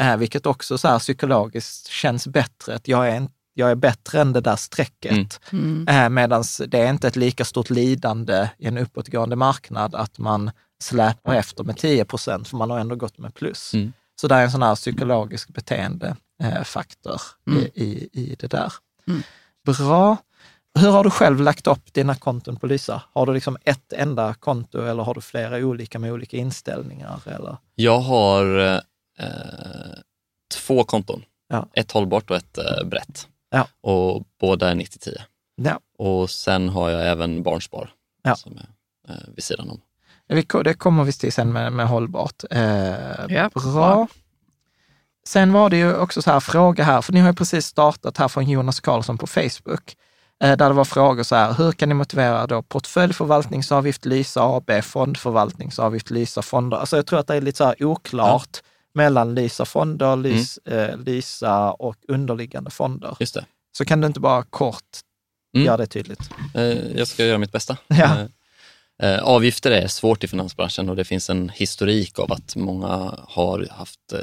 Eh, vilket också så här psykologiskt känns bättre. Att jag, är, jag är bättre än det där strecket. Mm. Eh, Medan det är inte ett lika stort lidande i en uppåtgående marknad att man släpar efter med 10 procent, för man har ändå gått med plus. Mm. Så det är en sån här psykologisk beteendefaktor Mm. i, i, i det där. Mm. Bra. Hur har du själv lagt upp dina konton på Lysa? Har du liksom ett enda konto eller har du flera olika med olika inställningar? Eller? Jag har eh, två konton. Ja. Ett hållbart och ett eh, brett. Ja. Och båda är 90-10. Ja. Och sen har jag även Barnspar som är eh, vid sidan om. Det kommer vi till sen med, med hållbart. Eh, Ja, bra. bra. Sen var det ju också så här fråga här, för ni har ju precis startat här från Jonas Karlsson på Facebook, eh, där det var frågor så här, hur kan ni motivera då portföljförvaltningsavgift Lysa AB, fondförvaltningsavgift Lysa fonder? Alltså jag tror att det är lite så här oklart mellan Lysa fonder, Lys, eh, Lysa och underliggande fonder. Just det. Så kan du inte bara kort Mm. göra det tydligt? Eh, jag ska göra mitt bästa. Ja. Eh, avgifter är svårt i finansbranschen och det finns en historik av att många har haft eh,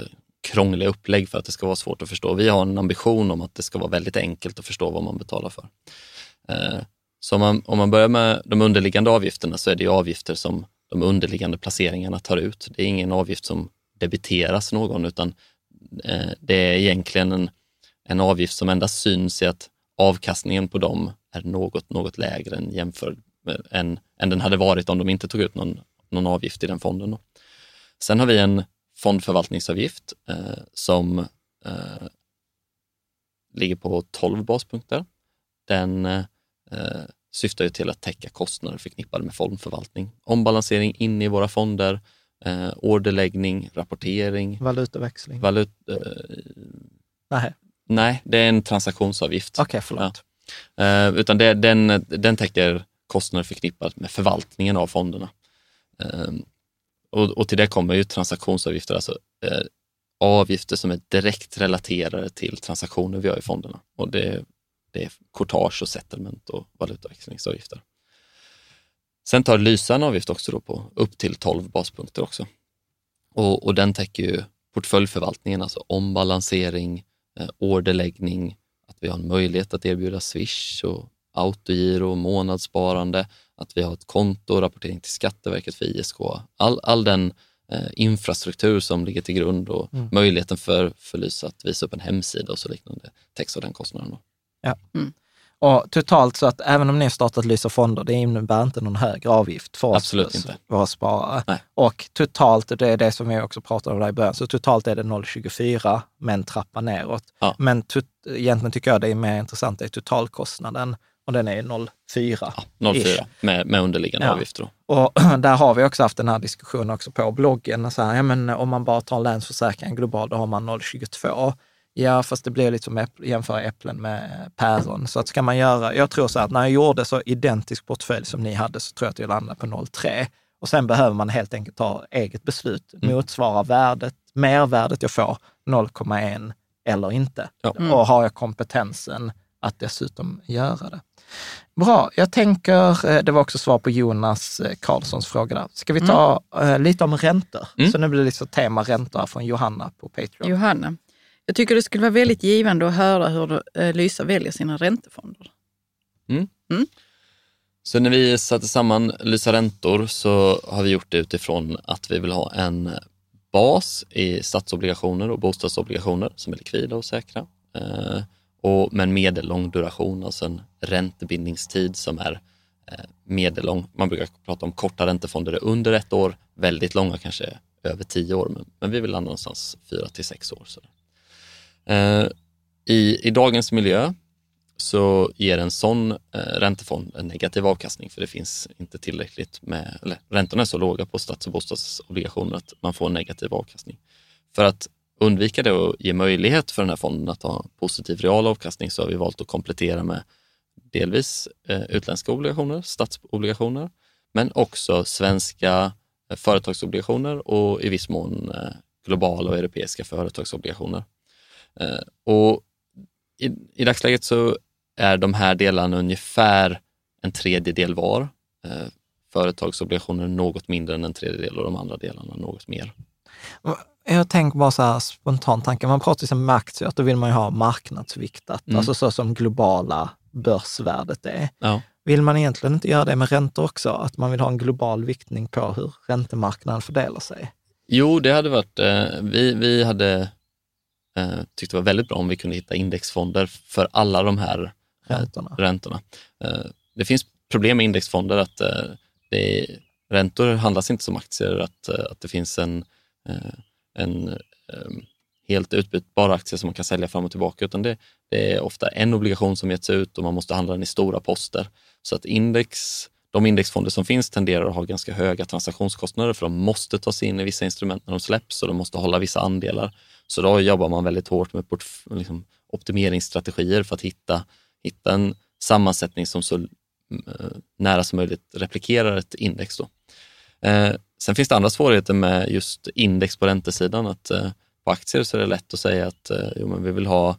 krångliga upplägg för att det ska vara svårt att förstå. Vi har en ambition om att det ska vara väldigt enkelt att förstå vad man betalar för. Eh, så om man, om man börjar med de underliggande avgifterna så är det ju avgifter som de underliggande placeringarna tar ut. Det är ingen avgift som debiteras någon utan det är egentligen en, en avgift som endast syns i att avkastningen på dem är något, något lägre än, jämför, än, än den hade varit om de inte tog ut någon, någon avgift i den fonden. Då. Sen har vi en fondförvaltningsavgift eh, som eh, ligger på 12 baspunkter. Den eh, syftar ju till att täcka kostnader förknippade med fondförvaltning. Ombalansering in i våra fonder, eh, orderläggning, rapportering, Valutaväxling? valut... Eh, Nej, nej, det är en transaktionsavgift. okej, förlåt. Eh, utan det, den, den täcker kostnader förknippat med förvaltningen av fonderna. Ehm, och, och till det kommer ju transaktionsavgifter, alltså eh, avgifter som är direkt relaterade till transaktioner vi gör i fonderna. Och det, det är courtage och settlement och valutaväxlingsavgifter. Sen tar Lysa en avgift också då på upp till 12 baspunkter också. Och, och den täcker ju portföljförvaltningen, alltså ombalansering, eh, orderläggning, att vi har en möjlighet att erbjuda Swish och autogiro och månadssparande, att vi har ett konto och rapportering till Skatteverket för ISK. All, all den eh, infrastruktur som ligger till grund och möjligheten för, för Lysa att visa upp en hemsida och så liknande täcks av den kostnaden. Då. Och totalt så att även om ni har startat Lysa fonder, det innebär inte någon högre avgift för oss, Absolut inte. våra sparare. Nej. Och totalt, det är det som vi också pratade om där i början, så totalt är det 0,24 men trappa neråt. Ja. Men egentligen tycker jag det är mer intressant, det är totalkostnaden och den är 0,4. 04 med, med underliggande Ja. avgifter. Då. Och <clears throat> där har vi också haft den här diskussionen också på bloggen. Så här, ja, men om man bara tar Länsförsäkringen global, då har man 0,22. Ja, fast det blir lite som äpp- jämföra äpplen med päron. Så att ska man göra, jag tror så här, att när jag gjorde så identisk portfölj som ni hade så tror jag att jag landade på 0,3. Och sen behöver man helt enkelt ta eget beslut. Motsvarar värdet, mervärdet jag får 0,1 eller inte? Ja. Och har jag kompetensen att dessutom göra det? Bra, jag tänker, eh, det var också svar på Jonas eh, Karlssons fråga där. Ska vi ta eh, lite om räntor? Mm. Så nu blir det lite så tema räntor här från Johanna på Patreon. Johanna, jag tycker det skulle vara väldigt givande att höra hur eh, Lysa väljer sina räntefonder. Så när vi satte samman Lysa räntor så har vi gjort det utifrån att vi vill ha en bas i statsobligationer och bostadsobligationer som är likvida och säkra. Och med en medellång duration, alltså en räntebindningstid som är eh, medellång. Man brukar prata om korta räntefonder är under ett år, väldigt långa kanske över tio år, men, men vi vill landa någonstans fyra till sex år. Så. Eh, i, I dagens miljö så ger en sån eh, räntefond en negativ avkastning för det finns inte tillräckligt med, eller räntorna är så låga på stats och bostadsobligationer att man får en negativ avkastning. För att undvika det och ge möjlighet för den här fonden att ha positiv real avkastning så har vi valt att komplettera med delvis eh, utländska obligationer, statsobligationer, men också svenska eh, företagsobligationer och i viss mån eh, globala och europeiska företagsobligationer. Och i, I dagsläget så är de här delarna ungefär en tredjedel var. Företagsobligationer något mindre än en tredjedel och de andra delarna något mer jag tänker bara så här spontan tanke, man pratar ju med aktier, att då vill man ju ha marknadsviktat, Mm. alltså så som globala börsvärdet är. Ja. Vill man egentligen inte göra det med räntor också? Att man vill ha en global viktning på hur räntemarknaden fördelar sig? Jo, det hade varit, eh, vi, vi hade eh, tyckt det var väldigt bra om vi kunde hitta indexfonder för alla de här eh, Räntorna. räntorna. Det finns problem med indexfonder att det är, räntor handlas inte som aktier, att, att det finns en, en um, helt utbytbar aktie som man kan sälja fram och tillbaka, utan det, det är ofta en obligation som getts ut och man måste handla den i stora poster. Så att index, de indexfonder som finns tenderar att ha ganska höga transaktionskostnader för de måste ta sig in i vissa instrument när de släpps och de måste hålla vissa andelar. Så då jobbar man väldigt hårt med liksom, optimeringsstrategier för att hitta, hitta en sammansättning som så eh, nära som möjligt replikerar ett index. Då. Eh, sen finns det andra svårigheter med just index på räntesidan. Att, eh, på aktier så är det lätt att säga att eh, jo, men vi vill ha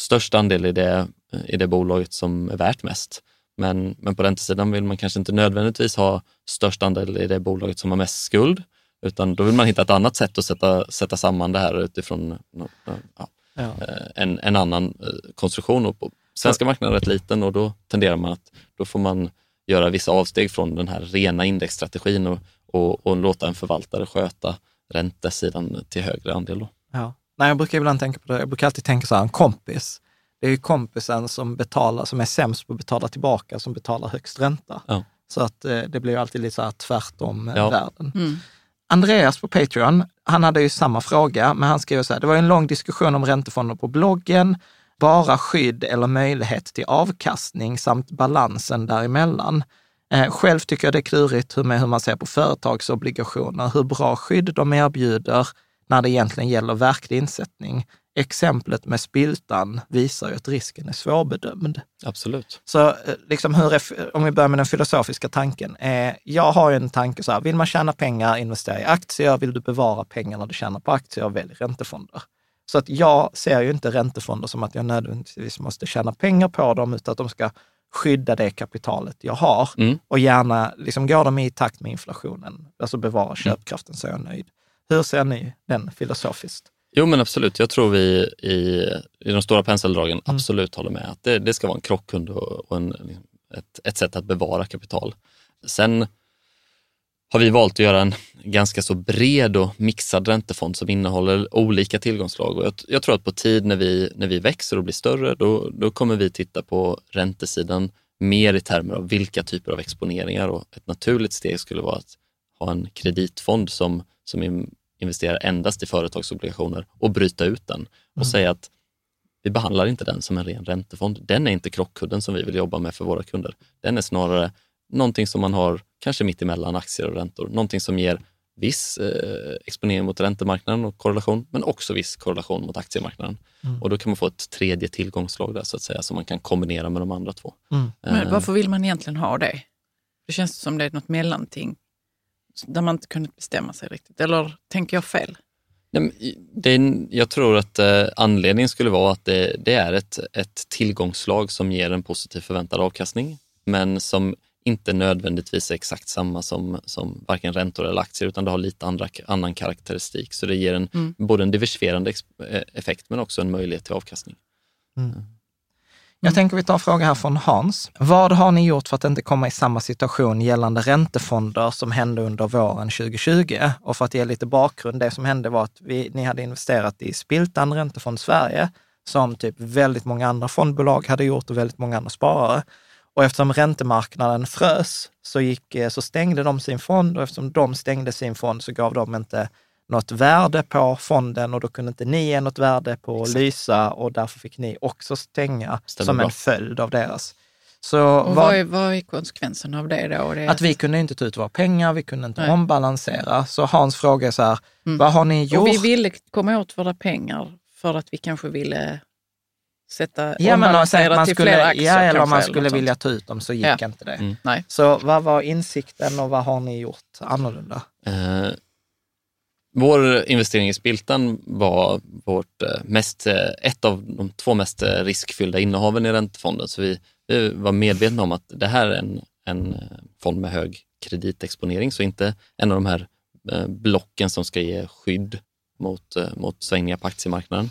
störst andel i det, i det bolaget som är värt mest. Men, men på räntesidan vill man kanske inte nödvändigtvis ha störst andel i det bolaget som har mest skuld, utan då vill man hitta ett annat sätt att sätta, sätta samman det här utifrån ja, Ja. eh, en, en annan eh, konstruktion. Och på svenska marknaden är rätt liten och då tenderar man att då får man göra vissa avsteg från den här rena indexstrategin och, och, och låta en förvaltare sköta räntesidan till högre andel. Då. Ja. Nej, jag brukar ibland tänka på det. Jag brukar alltid tänka så här, en kompis. Det är ju kompisen som betalar, som är sämst på att betala tillbaka, som betalar högst ränta. Ja. Så att eh, det blir ju alltid lite så här tvärtom Ja. världen. Mm. Andreas på Patreon, han hade ju samma fråga, men han skrev så här, det var ju en lång diskussion om räntefonder på bloggen, bara skydd eller möjlighet till avkastning samt balansen däremellan. Eh, själv tycker jag det är klurigt hur, med hur man ser på företagsobligationer, hur bra skydd de erbjuder när det egentligen gäller verklig insättning. Exemplet med spiltan visar ju att risken är svårbedömd. Absolut. Så eh, liksom hur är, om vi börjar med den filosofiska tanken. Eh, jag har ju en tanke så här, vill man tjäna pengar, investera i aktier. Vill du bevara pengarna du tjänar på aktier, välj räntefonder. Så att jag ser ju inte räntefonder som att jag nödvändigtvis måste tjäna pengar på dem, utan att de ska skydda det kapitalet jag har. Mm. Och gärna liksom går de i takt med inflationen, alltså bevara köpkraften, så är jag nöjd. Hur ser ni den filosofiskt? Jo men absolut, jag tror vi i, i de stora penseldragen Mm. absolut håller med att det, det ska vara en krockkund och, och en, ett, ett sätt att bevara kapital. Sen har vi valt att göra en ganska så bred och mixad räntefond som innehåller olika tillgångsslag. Och jag, jag tror att på tid när vi, när vi växer och blir större, då, då kommer vi titta på räntesidan mer i termer av vilka typer av exponeringar och ett naturligt steg skulle vara att ha en kreditfond som, som in- investerar endast i företagsobligationer och bryta ut den och säga att vi behandlar inte den som en ren räntefond. Den är inte krockkudden som vi vill jobba med för våra kunder. Den är snarare någonting som man har kanske mitt emellan aktier och räntor. Någonting som ger viss eh, exponering mot räntemarknaden och korrelation, men också viss korrelation mot aktiemarknaden. Och då kan man få ett tredje tillgångslag där så att säga, som man kan kombinera med de andra två. Mm. Men Eh, varför vill man egentligen ha det? Det känns som det är något mellanting där man inte kunnat bestämma sig riktigt. Eller tänker jag fel? Det är, jag tror att eh, anledningen skulle vara att det, det är ett, ett tillgångslag som ger en positiv förväntad avkastning, men som inte nödvändigtvis är exakt samma som, som varken räntor eller aktier, utan det har lite andra, annan karaktäristik. Så det ger en, Mm. både en diversifierande eh, effekt, men också en möjlighet till avkastning. Jag tänker vi tar en fråga här från Hans. Vad har ni gjort för att inte komma i samma situation gällande räntefonder som hände under våren 2020? Och för att ge lite bakgrund, det som hände var att vi, ni hade investerat i Spiltan Räntefond Sverige, som typ väldigt många andra fondbolag hade gjort och väldigt många andra sparare. Och eftersom räntemarknaden frös så, gick, eh, så stängde de sin fond och eftersom de stängde sin fond så gav de inte något värde på fonden och då kunde inte ni ge något värde på Lysa och därför fick ni också stänga Stämmer som bra. en följd av deras. Så Och vad- vad, är, vad är konsekvensen av det då? Det att vi kunde inte ta ut våra pengar, vi kunde inte Nej. ombalansera. Så Hans fråga är så här, Mm. vad har ni gjort? Och vi ville komma åt våra pengar för att vi kanske ville sätta, ja, men om ombalansera man till skulle, fler aktier ja, eller om man skulle vilja ta ut dem så gick Ja. inte det. Mm. Nej. Så vad var insikten och vad har ni gjort annorlunda? Eh, vår investering i Spiltan var vårt eh, mest, eh, ett av de två mest riskfyllda innehaven i räntefonden. Så vi, vi var medvetna om att det här är en, en fond med hög kreditexponering, så inte en av de här blocken som ska ge skydd mot, mot svängningar på aktiemarknaden.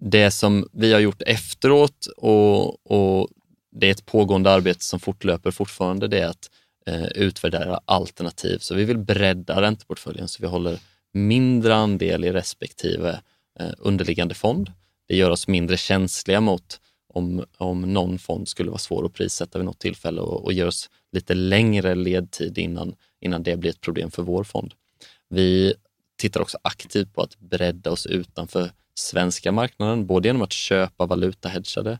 Det som vi har gjort efteråt och, och det är ett pågående arbete som fortlöper fortfarande, det är att eh, utvärdera alternativ. Så vi vill bredda ränteportföljen så vi håller mindre andel i respektive eh, underliggande fond. Det gör oss mindre känsliga mot om, om någon fond skulle vara svår att prissätta vid något tillfälle och, och ger oss lite längre ledtid innan, innan det blir ett problem för vår fond. Vi tittar också aktivt på att bredda oss utanför svenska marknaden, både genom att köpa valutahedgade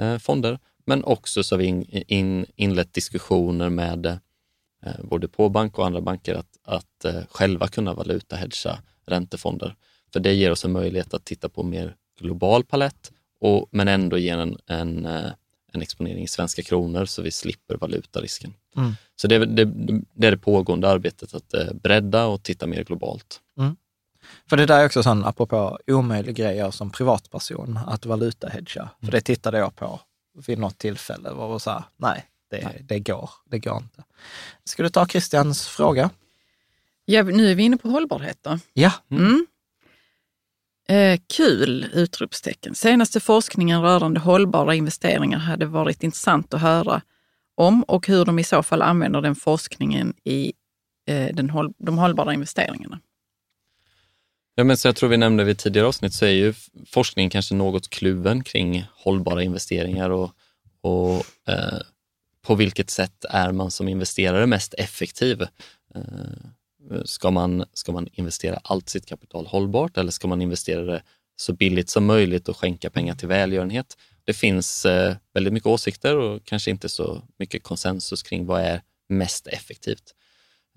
eh, fonder, men också så har vi in, in, inlett diskussioner med eh, både på bank och andra banker att, att eh, själva kunna valutahedga räntefonder. För det ger oss en möjlighet att titta på mer global palett, och, men ändå ge en, en, en exponering i svenska kronor så vi slipper valutarisken. Mm. Så det, det, det, är det pågående arbetet, att bredda och titta mer globalt. Mm. För det där är också sån, apropå omöjlig grej som privatperson, att valutahedga. Mm. För det tittade jag på vid något tillfälle och var så här, nej, det, nej. det går. Det går inte. Ska du ta Christians fråga? Ja, nu är vi inne på hållbarhet då. Ja. Mm. Eh, kul! Utropstecken. Senaste forskningen rörande hållbara investeringar hade varit intressant att höra om och hur de i så fall använder den forskningen i eh, den, de hållbara investeringarna. Ja, men så jag tror vi nämnde vid tidigare avsnitt så är ju forskningen kanske något kluven kring hållbara investeringar och, och eh, på vilket sätt är man som investerare mest effektiv? Eh, ska, man, ska man investera allt sitt kapital hållbart eller ska man investera det så billigt som möjligt och skänka pengar till välgörenhet? Det finns eh, väldigt mycket åsikter och kanske inte så mycket konsensus kring vad är mest effektivt.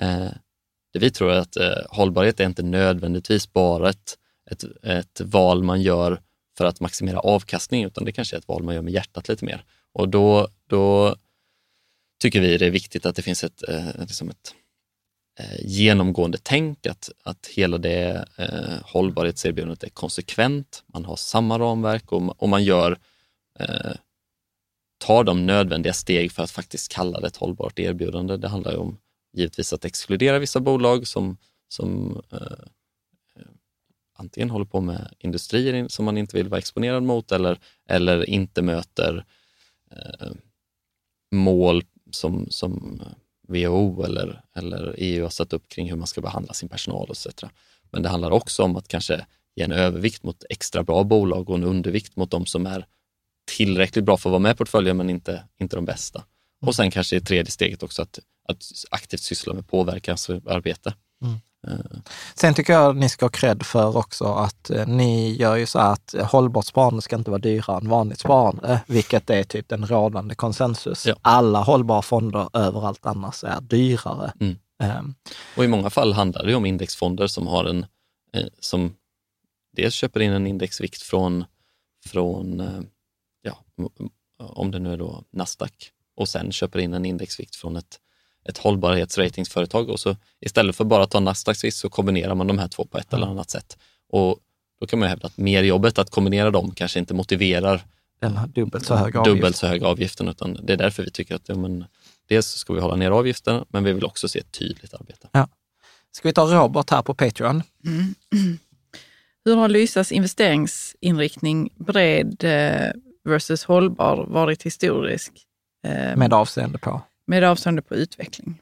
Eh, det vi tror är att eh, hållbarhet är inte nödvändigtvis bara ett, ett, ett val man gör för att maximera avkastning, utan det kanske är ett val man gör med hjärtat lite mer. Och då, då tycker vi det är viktigt att det finns ett, eh, liksom ett eh, genomgående tänk, att, att hela det eh, hållbarhetserbjudandet är konsekvent, man har samma ramverk och, och man gör, eh, tar de nödvändiga steg för att faktiskt kalla det ett hållbart erbjudande. Det handlar ju om givetvis att exkludera vissa bolag som, som eh, eh antingen håller på med industrier som man inte vill vara exponerad mot eller, eller inte möter eh, mål som, som WHO eller, eller EU har satt upp kring hur man ska behandla sin personal etc. Men det handlar också om att kanske ge en övervikt mot extra bra bolag och en undervikt mot de som är tillräckligt bra för att vara med i portföljen men inte, inte de bästa. Och sen kanske i tredje steget också att att aktivt syssla med påverkansarbete. Mm. Uh. Sen tycker jag att ni ska ha cred för också att eh, ni gör ju så att hållbart sparande ska inte vara dyrare än vanligt sparande, vilket är typ den rådande konsensus. Ja. Alla hållbara fonder överallt annars är dyrare. Mm. Um. Och i många fall handlar det om indexfonder som har en, eh, som dels köper in en indexvikt från, från eh, ja, om det nu är då Nasdaq och sen köper in en indexvikt från ett ett hållbarhetsratingsföretag och så istället för bara att ta Nasdaqs så kombinerar man de här två på ett eller annat sätt. Och då kan man hävda att merjobbet att kombinera dem kanske inte motiverar den dubbelt så höga dubbelt så höga avgiften, utan det är därför vi tycker att ja, men, dels ska vi hålla ner avgiften, men vi vill också se ett tydligt arbete. Ja. Ska vi ta Robert här på Patreon? Mm. <clears throat> Hur har Lysas investeringsinriktning bred eh, versus hållbar varit historisk? Eh, Med avseende på? med avseende på utveckling.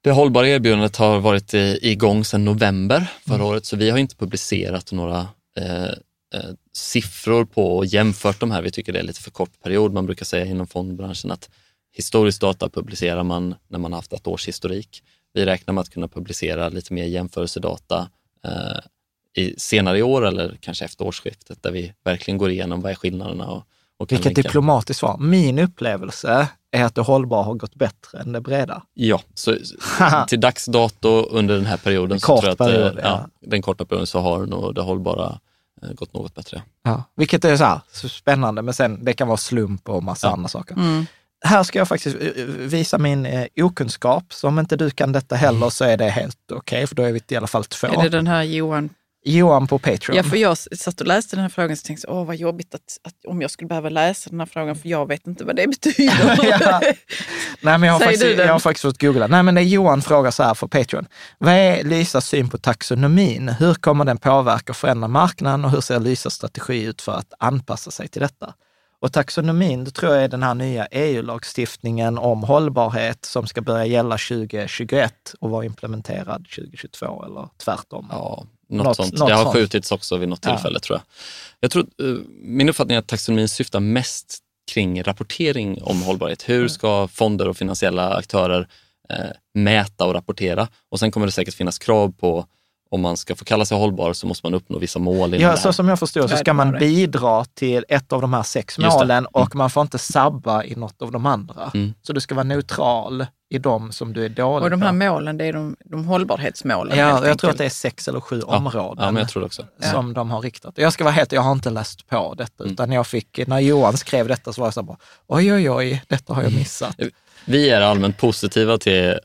Det hållbara erbjudandet har varit igång sedan november förra mm. året, så vi har inte publicerat några eh, eh, siffror på och jämfört de här. Vi tycker det är lite för kort period. Man brukar säga inom fondbranschen att historisk data publicerar man när man har haft ett års historik. Vi räknar med att kunna publicera lite mer jämförelsedata eh, i, senare i år eller kanske efter årsskiftet där vi verkligen går igenom vad är skillnaderna och, och Vilket diplomatiskt svar. Min upplevelse är att det hållbara har gått bättre än det breda. Ja, så <laughs> till dags dato under den här perioden, så tror jag att, period, ja. Ja, den korta perioden, så har nog det hållbara eh, gått något bättre. Ja, vilket är så, här, så spännande, men sen det kan vara slump och massa ja. andra saker. Mm. Här ska jag faktiskt eh, eh, visa min eh, okunskap, så om inte du kan detta heller så är det helt okej, okay, för då är vi i alla fall två. Är det den här Johan Johan på Patreon. Ja, för jag satt och läste den här frågan och tänkte åh vad jobbigt att, att, om jag skulle behöva läsa den här frågan för jag vet inte vad det betyder. <laughs> Ja. Nej, men jag, har faktiskt, jag har faktiskt fått googla. Nej, men det är Johan frågar så här för Patreon. Vad är Lysas syn på taxonomin? Hur kommer den påverka och förändra marknaden och hur ser Lysas strategi ut för att anpassa sig till detta? Och taxonomin, det tror jag är den här nya EU-lagstiftningen om hållbarhet som ska börja gälla 2021 och vara implementerad 2022 eller tvärtom. Ja, något, Något- sånt. något det har sånt. skjutits också vid något Ja. tillfälle tror jag. jag tror, eh, min uppfattning är att taxonomin syftar mest kring rapportering om hållbarhet. Mm. Hur ska fonder och finansiella aktörer eh, mäta och rapportera? Och sen kommer det säkert finnas krav på om man ska få kalla sig hållbar så måste man uppnå vissa mål. Ja, så som jag förstår så Ja, ska man bidra till ett av de här sex målen och man får inte sabba i något av de andra. Mm. Så du ska vara neutral i de som du är dålig och de här på. målen, det är de, de hållbarhetsmålen. Ja, jag tror att enkelt. det är sex eller sju Ja. områden Ja, men jag tror det också. som de har riktat. Jag ska vara helt, jag har inte läst på detta, Mm. utan jag fick, när Johan skrev detta så var jag så här bara, oj, oj, oj, detta har jag missat. Vi är allmänt positiva till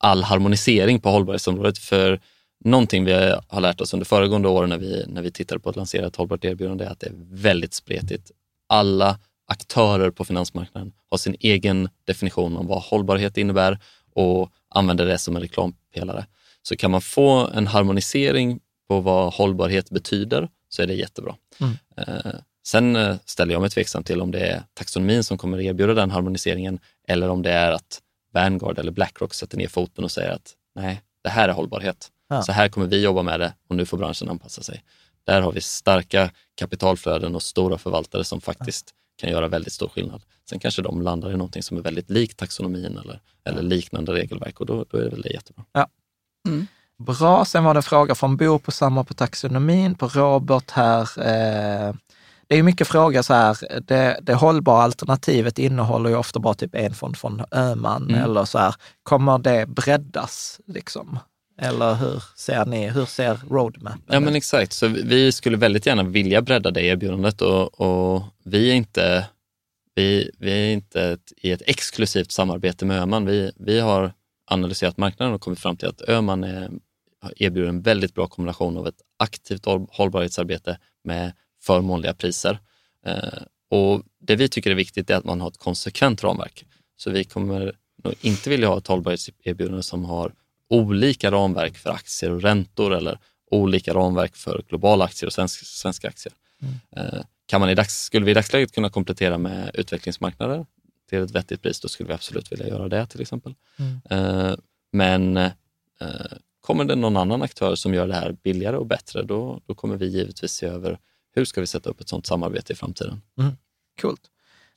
all harmonisering på hållbarhetsområdet. För någonting vi har lärt oss under föregående år när vi, när vi tittade på att lansera ett hållbart erbjudande är att det är väldigt spretigt. Alla aktörer på finansmarknaden har sin egen definition om vad hållbarhet innebär och använder det som en reklampelare. Så kan man få en harmonisering på vad hållbarhet betyder så är det jättebra. Mm. Eh, sen eh, ställer jag mig tveksam till om det är taxonomin som kommer erbjuda den harmoniseringen eller om det är att Vanguard eller Blackrock sätter ner foten och säger att nej, det här är hållbarhet. Ja. Så här kommer vi jobba med det och nu får branschen anpassa sig. Där har vi starka kapitalflöden och stora förvaltare som faktiskt kan göra väldigt stor skillnad. Sen kanske de landar i någonting som är väldigt likt taxonomin eller, eller liknande regelverk och då, då är det väl det jättebra. Bra, sen var det en fråga från Bo på samma på taxonomin, på Robert här. Eh, det är mycket frågor så här, det, det hållbara alternativet innehåller ju ofta bara typ en fond från Öhman Mm. eller så här, kommer det breddas liksom? Eller hur ser ni, hur ser roadmapen Ja men exakt, så vi- skulle väldigt gärna vilja bredda det erbjudandet och, och vi är inte, vi, vi är inte ett, i ett exklusivt samarbete med Öhman. Vi, vi har analyserat marknaden och kommit fram till att Öhman är, erbjuder en väldigt bra kombination av ett aktivt håll- hållbarhetsarbete med förmånliga priser. Eh, och det vi tycker är viktigt är att man har ett konsekvent ramverk. Så vi kommer nog inte vilja ha ett hållbarhetserbjudande som har olika ramverk för aktier och räntor eller olika ramverk för globala aktier och svensk, svenska aktier. Eh, kan man i dags, skulle vi i dagsläget kunna komplettera med utvecklingsmarknader till ett vettigt pris, då skulle vi absolut vilja göra det till exempel. Mm. Eh, men eh, kommer det någon annan aktör som gör det här billigare och bättre, då, då kommer vi givetvis se över hur ska vi sätta upp ett sådant samarbete i framtiden. Coolt.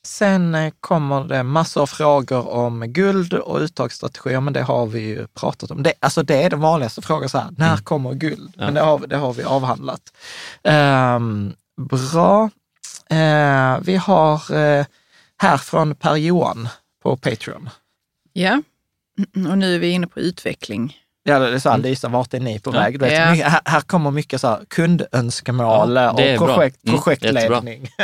Sen eh, kommer det massor av frågor om guld och uttagsstrategier, men det har vi ju pratat om. Det, alltså det är den vanligaste frågan, så här, när kommer guld? Men det har, det har vi avhandlat. Ehm, bra. Eh, vi har eh, här från Per-Johan på Patreon. Ja, och nu är vi inne på utveckling. Ja, det är så här, Lisa, vart är ni på Ja. väg? Du vet, Ja. mycket, här, här kommer mycket så här, kundönskemål Ja, det är och bra. projekt, Mm, projektledning. <laughs>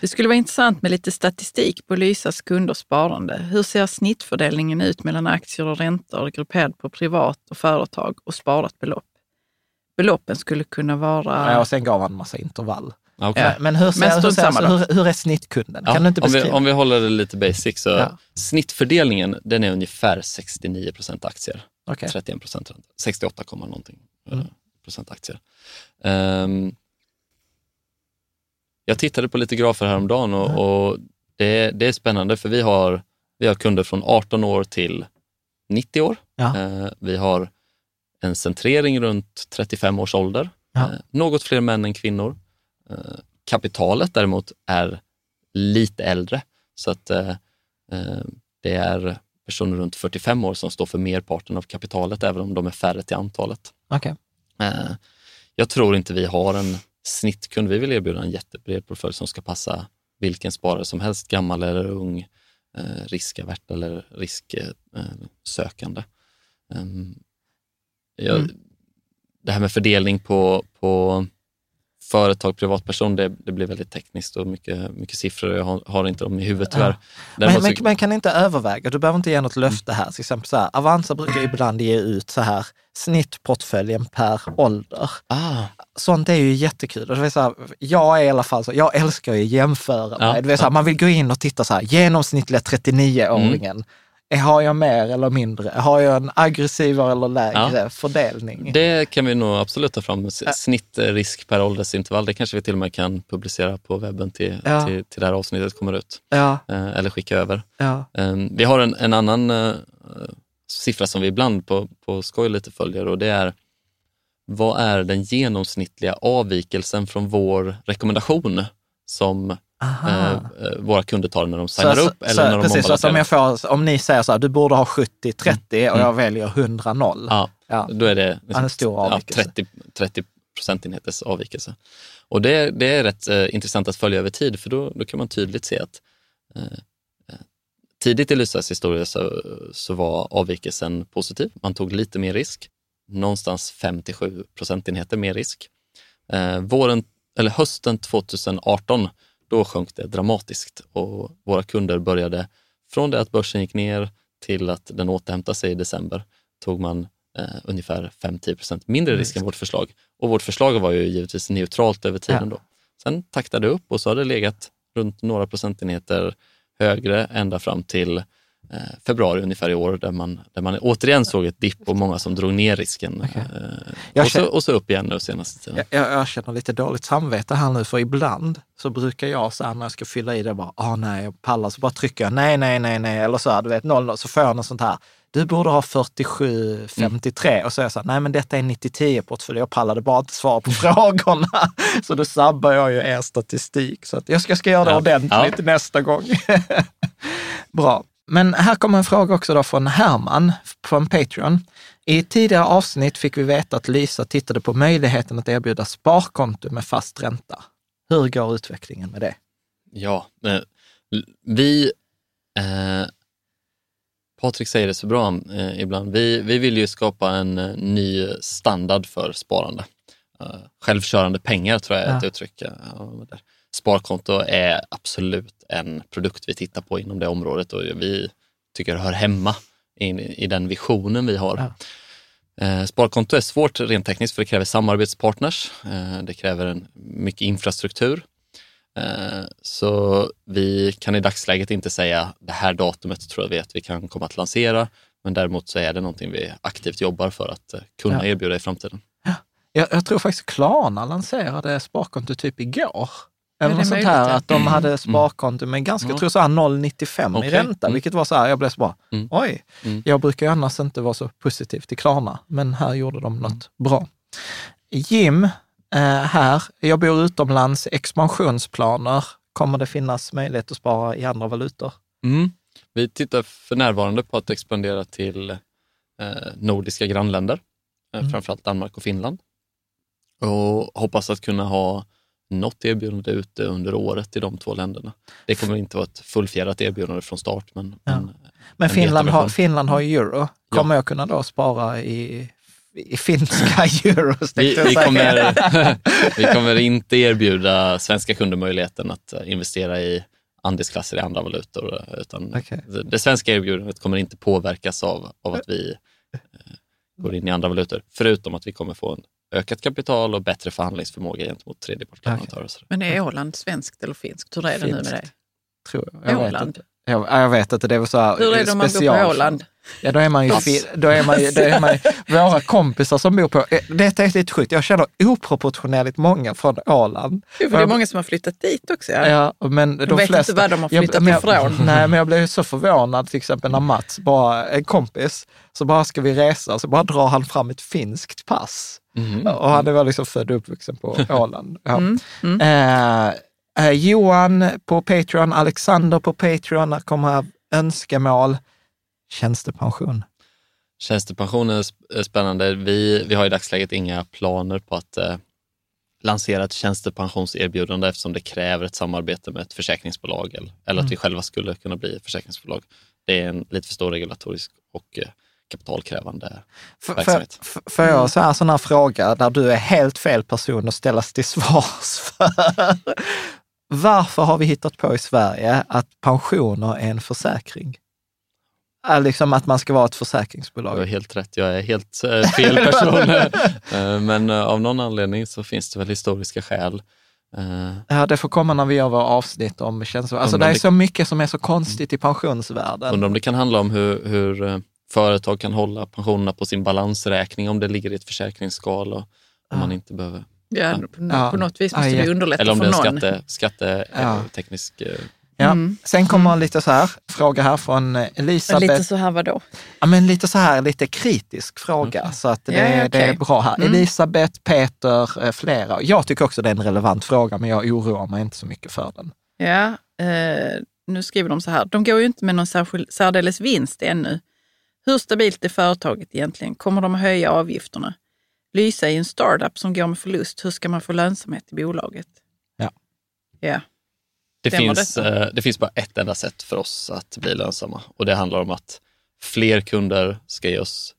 Det skulle vara intressant med lite statistik på Lysas kunders sparande. Hur ser snittfördelningen ut mellan aktier och räntor grupperad på privat och företag och sparat belopp? Beloppen skulle kunna vara... Ja, och sen gav han en massa intervall. Okej. Ja, men hur, ser, Men hur, ser, då. hur, hur är snittkunden? Ja, Kan du inte om, vi, beskriva? om vi håller det lite basic så Ja. snittfördelningen den är ungefär 69 procent aktier, Okej. 31 procent ränta, 68, komma någonting eh, Mm. procent aktier. Ehm, jag tittade på lite grafer häromdagen och, Mm. och det, det är spännande för vi har, vi har kunder från 18 år till 90 år. Ja. Eh, vi har en centrering runt 35 års ålder. Ja. Eh, något fler män än kvinnor. Eh, kapitalet däremot är lite äldre. Så att det är personer runt 45 år som står för merparten av kapitalet, även om de är färre till antalet. Eh, jag tror inte vi har en snittkund. Vi vill erbjuda en jättebred portfölj som ska passa vilken sparare som helst, gammal eller ung, eh, riskavert eller risksökande. Um, jag, Mm. Det här med fördelning på, på företag, privatperson, det, det blir väldigt tekniskt och mycket, mycket siffror. Jag har, har inte dem i huvudet tyvärr. Men, Däremot men, så- men kan inte överväga, du behöver inte ge något löfte här. Till exempel så här, Avanza brukar ibland ge ut så här snittportföljen per ålder. ah, Sånt är ju jättekul. Och det är så här, jag är i alla fall så, jag älskar ju att jämföra Ja. Det är så här, Man vill gå in och titta så här, genomsnittliga 39-åringen. Mm. Har jag mer eller mindre? Har jag en aggressivare eller lägre Ja. fördelning? det kan vi nog absolut ta fram. Snittrisk per åldersintervall, det kanske vi till och med kan publicera på webben till, Ja. till, till det här avsnittet kommer ut. Ja, Eh, eller skicka över. ja. Eh, vi har en, en annan eh, siffra som vi ibland på, på skoj lite följer och det är vad är den genomsnittliga avvikelsen från vår rekommendation som. Eh, eh, våra kunder tar när de signar Så- upp så- eller när de Precis, så att om, jag får, om ni säger så här, du borde ha 70-30 och Mm. jag väljer 100-0. Ja, Ja. då är det Ja, en stor ja, avvikelse. 30, 30 procentenheters avvikelse. Och det, det är rätt eh, intressant att följa över tid för då, då kan man tydligt se att eh, eh, tidigt i Lysas historia så, så var avvikelsen positiv. Man tog lite mer risk, någonstans 5-7 procentenheter mer risk. Eh, våren, eller hösten 2018, då sjönk det dramatiskt och våra kunder började, från det att börsen gick ner till att den återhämtade sig i december, tog man eh, ungefär 5-10 procent mindre risk än vårt förslag. Och vårt förslag var ju givetvis neutralt över tiden då. Sen taktade det upp och så har det legat runt några procentenheter högre ända fram till februari ungefär i år där man, där man återigen såg ett dipp och många som drog ner risken. Eh, Jag och, så, och så upp igen nu senaste tiden. Jag, jag, jag känner lite dåligt samvete här nu, för ibland så brukar jag så här när jag ska fylla i det bara, ah nej, jag pallar, så bara trycker jag nej, nej, nej, nej, eller så här, du vet, 0, så får jag något sånt här. Du borde ha 47, 53 och så är jag så här, nej men detta är 90-10 portfölj, jag pallade bara inte svara på <laughs> frågorna. Så då sabbar jag ju er statistik. Så jag ska, ska göra det Ja. ordentligt Ja. nästa gång. <laughs> Bra. Men här kommer en fråga också då från Herman från Patreon. I tidigare avsnitt fick vi veta att Lysa tittade på möjligheten att erbjuda sparkonto med fast ränta. Hur går utvecklingen med det? Ja, eh, vi... Eh, Patrik säger det så bra eh, ibland. Vi, vi vill ju skapa en eh, ny standard för sparande. Eh, självkörande pengar tror jag är ett Ja. uttryck. Sparkonto är absolut en produkt vi tittar på inom det området och vi tycker hör hemma i, i den visionen vi har. Ja. Eh, Sparkonto är svårt rent tekniskt för det kräver samarbetspartners. Eh, Det kräver en, mycket infrastruktur. Eh, Så vi kan i dagsläget inte säga det här datumet tror jag vi att vi kan komma att lansera. Men däremot så är det någonting vi aktivt jobbar för att kunna Ja. erbjuda i framtiden. Jag, jag tror faktiskt Klarna lanserade sparkonto typ igår. Eller något sånt här, att de hade sparkonto med ganska, jag tror här 0,95 i Okej. ränta, Mm. vilket var så här, jag blev så bara, Mm. oj, Mm. jag brukar ju annars inte vara så positiv till Klarna, men här gjorde de något bra. Jim, eh, här, jag bor utomlands, expansionsplaner, kommer det finnas möjlighet att spara i andra valutor? Mm. Vi tittar för närvarande på att expandera till eh, nordiska grannländer, eh, Mm. framförallt Danmark och Finland. Och hoppas att kunna ha något erbjudande ute under året i de två länderna. Det kommer inte vara ett fullfjädrat erbjudande från start, men, Ja. men Men En Finland har. Finland har euro. Kommer jag kunna då spara i, i finska <laughs> euros? vi, vi, kommer, <laughs> vi kommer inte erbjuda svenska kunder möjligheten att eh, investera i andelsklasser i andra valutor. eh, Utan det, det svenska erbjudandet kommer inte påverkas av, av att vi eh, går in i andra valutor. Förutom att vi kommer få en ökat kapital och bättre förhandlingsförmåga gentemot tredjepartsleverantörer. Okay. Men är Åland svenskt eller finskt? Hur är det nu med det? Tror jag. Jag vet Åland. Jag, jag vet inte, det var så här Hur är det om man bor på Åland? Ja, då är man ju, då är man, ju- då är man ju, våra kompisar som bor på, eh, detta är lite sjukt, jag känner oproportionerligt många från Åland. Jo, för det är många som har flyttat dit också. Ja. Ja, men de de vet flesta, inte vad de har Jag- flyttat men jag, ifrån. <laughs> Nej, men jag blev så förvånad till exempel när Mats, bara, en kompis, så bara ska vi resa, så bara drar han fram ett finskt pass. Mhm. Och han var liksom född och uppvuxen på <laughs> Åland. Ja. Mm, mm. Eh, eh, Johan på Patreon, Alexander på Patreon, här kommer här önskemål. Tjänstepension. Tjänstepension är sp- är spännande. Vi, vi har i dagsläget inga planer på att eh, lansera ett tjänstepensionserbjudande eftersom det kräver ett samarbete med ett försäkringsbolag eller, eller att vi själva skulle kunna bli försäkringsbolag. Det är en lite för stor regulatorisk och eh, kapitalkrävande verksamhet. Får får jag så här sån här fråga där du är helt fel person att ställas till svars <laughs> för? Varför har vi hittat på i Sverige att pensioner är en försäkring? Är Liksom att man ska vara ett Du har försäkringsbolag. helt rätt, jag är helt eh, fel person. <laughs> Eh, Men eh, av någon anledning så finns det väl historiska skäl. Ja, det får komma när vi gör våra avsnitt om känslor. Alltså det är så mycket som är så konstigt i pensionsvärlden. Undrar om det kan handla om hur, hur företag kan hålla pensionerna på sin balansräkning om det ligger i ett försäkringsskal och om man inte behöver. Ja, Ja. på, något vis måste Ja, vi underlätta Eller om det för är en någon. skatte, skatte, Ja. teknisk... eh, Ja. Mm. Sen kommer lite så här, fråga här från Elisabeth. Lite så här vadå? Ja, men lite så här, lite kritisk fråga. Så att det, Ja, ja, det är bra här. Mm. Elisabeth, Peter, eh, flera. Jag tycker också det är en relevant fråga, men jag oroar mig inte så mycket för den. Ja, eh, nu skriver de så här. De går ju inte med någon särskild, särdeles vinst ännu. Hur stabilt är företaget egentligen? Kommer de att höja avgifterna? Lysa i en startup som går med förlust. Hur ska man få lönsamhet i bolaget? Ja. Ja. Det finns, eh, det finns bara ett enda sätt för oss att bli lönsamma och det handlar om att fler kunder ska ge oss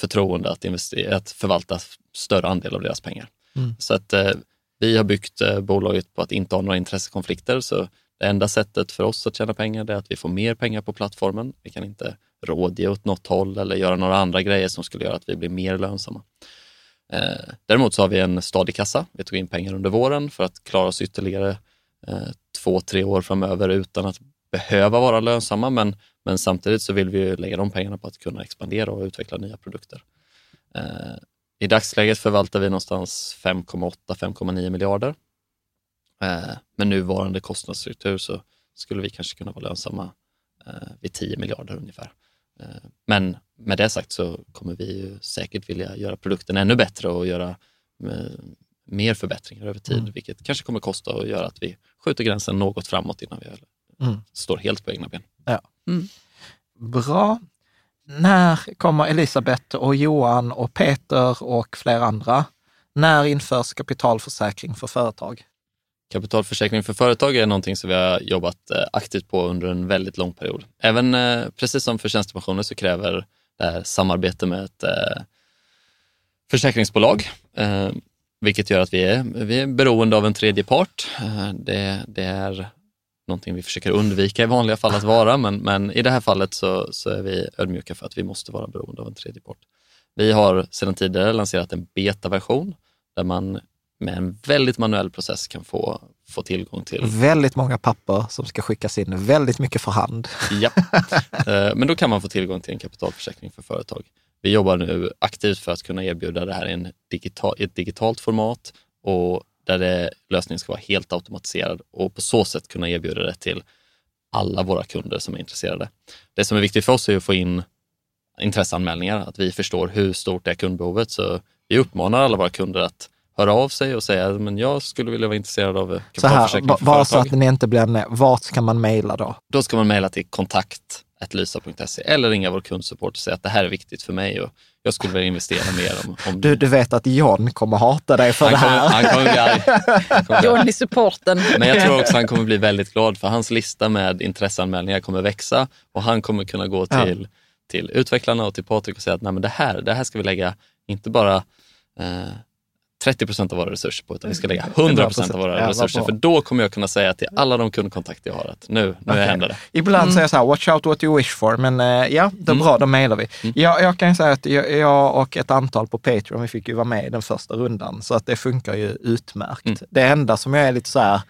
förtroende att, investera, att förvalta större andel av deras pengar. Mm. Så att eh, vi har byggt eh, bolaget på att inte ha några intressekonflikter. Så det enda sättet för oss att tjäna pengar är att vi får mer pengar på plattformen. Vi kan inte rådge åt något håll eller göra några andra grejer som skulle göra att vi blir mer lönsamma. Eh, däremot så har vi en stadig kassa. Vi tog in pengar under våren för att klara oss ytterligare eh, två, tre år framöver utan att behöva vara lönsamma. Men, men samtidigt så vill vi ju lägga de pengarna på att kunna expandera och utveckla nya produkter. Eh, I dagsläget förvaltar vi någonstans 5,8-5,9 miljarder. Eh, med nuvarande kostnadsstruktur så skulle vi kanske kunna vara lönsamma eh, vid 10 miljarder ungefär. Eh, men med det sagt så kommer vi ju säkert vilja göra produkten ännu bättre och göra eh, mer förbättringar över tid, Mm. vilket kanske kommer kosta och göra att vi skjuter gränsen något framåt innan vi Mm. står helt på egna ben. Bra. När kommer Elisabeth och Johan och Peter och flera andra? När införs kapitalförsäkring för företag? Kapitalförsäkring för företag är någonting som vi har jobbat eh, aktivt på under en väldigt lång period. Även eh, precis som för tjänstepensioner så kräver det här samarbete med ett eh, försäkringsbolag, vilket gör att vi är, vi är beroende av en tredje part. Det, det är någonting vi försöker undvika i vanliga fall att vara, men, men i det här fallet så, så är vi ödmjuka för att vi måste vara beroende av en tredje part. Vi har sedan tidigare lanserat en betaversion där man med en väldigt manuell process kan få, få tillgång till. Väldigt många papper som ska skickas in, väldigt mycket för hand. Ja. <laughs> Eh, Men då kan man få tillgång till en kapitalförsäkring för företag. Vi jobbar nu aktivt för att kunna erbjuda det här i, en digital, ett digitalt format och där det, lösningen ska vara helt automatiserad och på så sätt kunna erbjuda det till alla våra kunder som är intresserade. Det som är viktigt för oss är att få in intresseanmälningar, att vi förstår hur stort är kundbehovet. Så vi uppmanar alla våra kunder att höra av sig och säga men jag skulle vilja vara intresserad av Så här, bara så företag. att ni inte blir nä- vart ska man mejla då? Då ska man mejla till kontakt lysa.se eller ringa vår kundsupport och säga att det här är viktigt för mig och jag skulle vilja investera mer om, om Du, du vet att John kommer hata dig för han, det här. kommer. Han kommer bli arg. <laughs> John i supporten. Men jag tror också han kommer bli väldigt glad för hans lista med intresseanmälningar kommer växa och han kommer kunna gå Ja. till, till utvecklarna och till Patrik och säga att Nej, men det, här, det här ska vi lägga, inte bara eh, 30 procent av våra resurser på, utan vi ska lägga 100 procent av våra resurser. För då kommer jag kunna säga till alla de kundkontakter jag har att nu, nu Okej. händer det. Ibland säger jag så här, watch out what you wish for, men eh, ja, det är Mm. bra, då mejlar vi. Jag, jag kan ju säga att jag, jag och ett antal på Patreon, vi fick ju vara med i den första rundan, så att det funkar ju utmärkt. Mm. Det enda som jag är lite så här,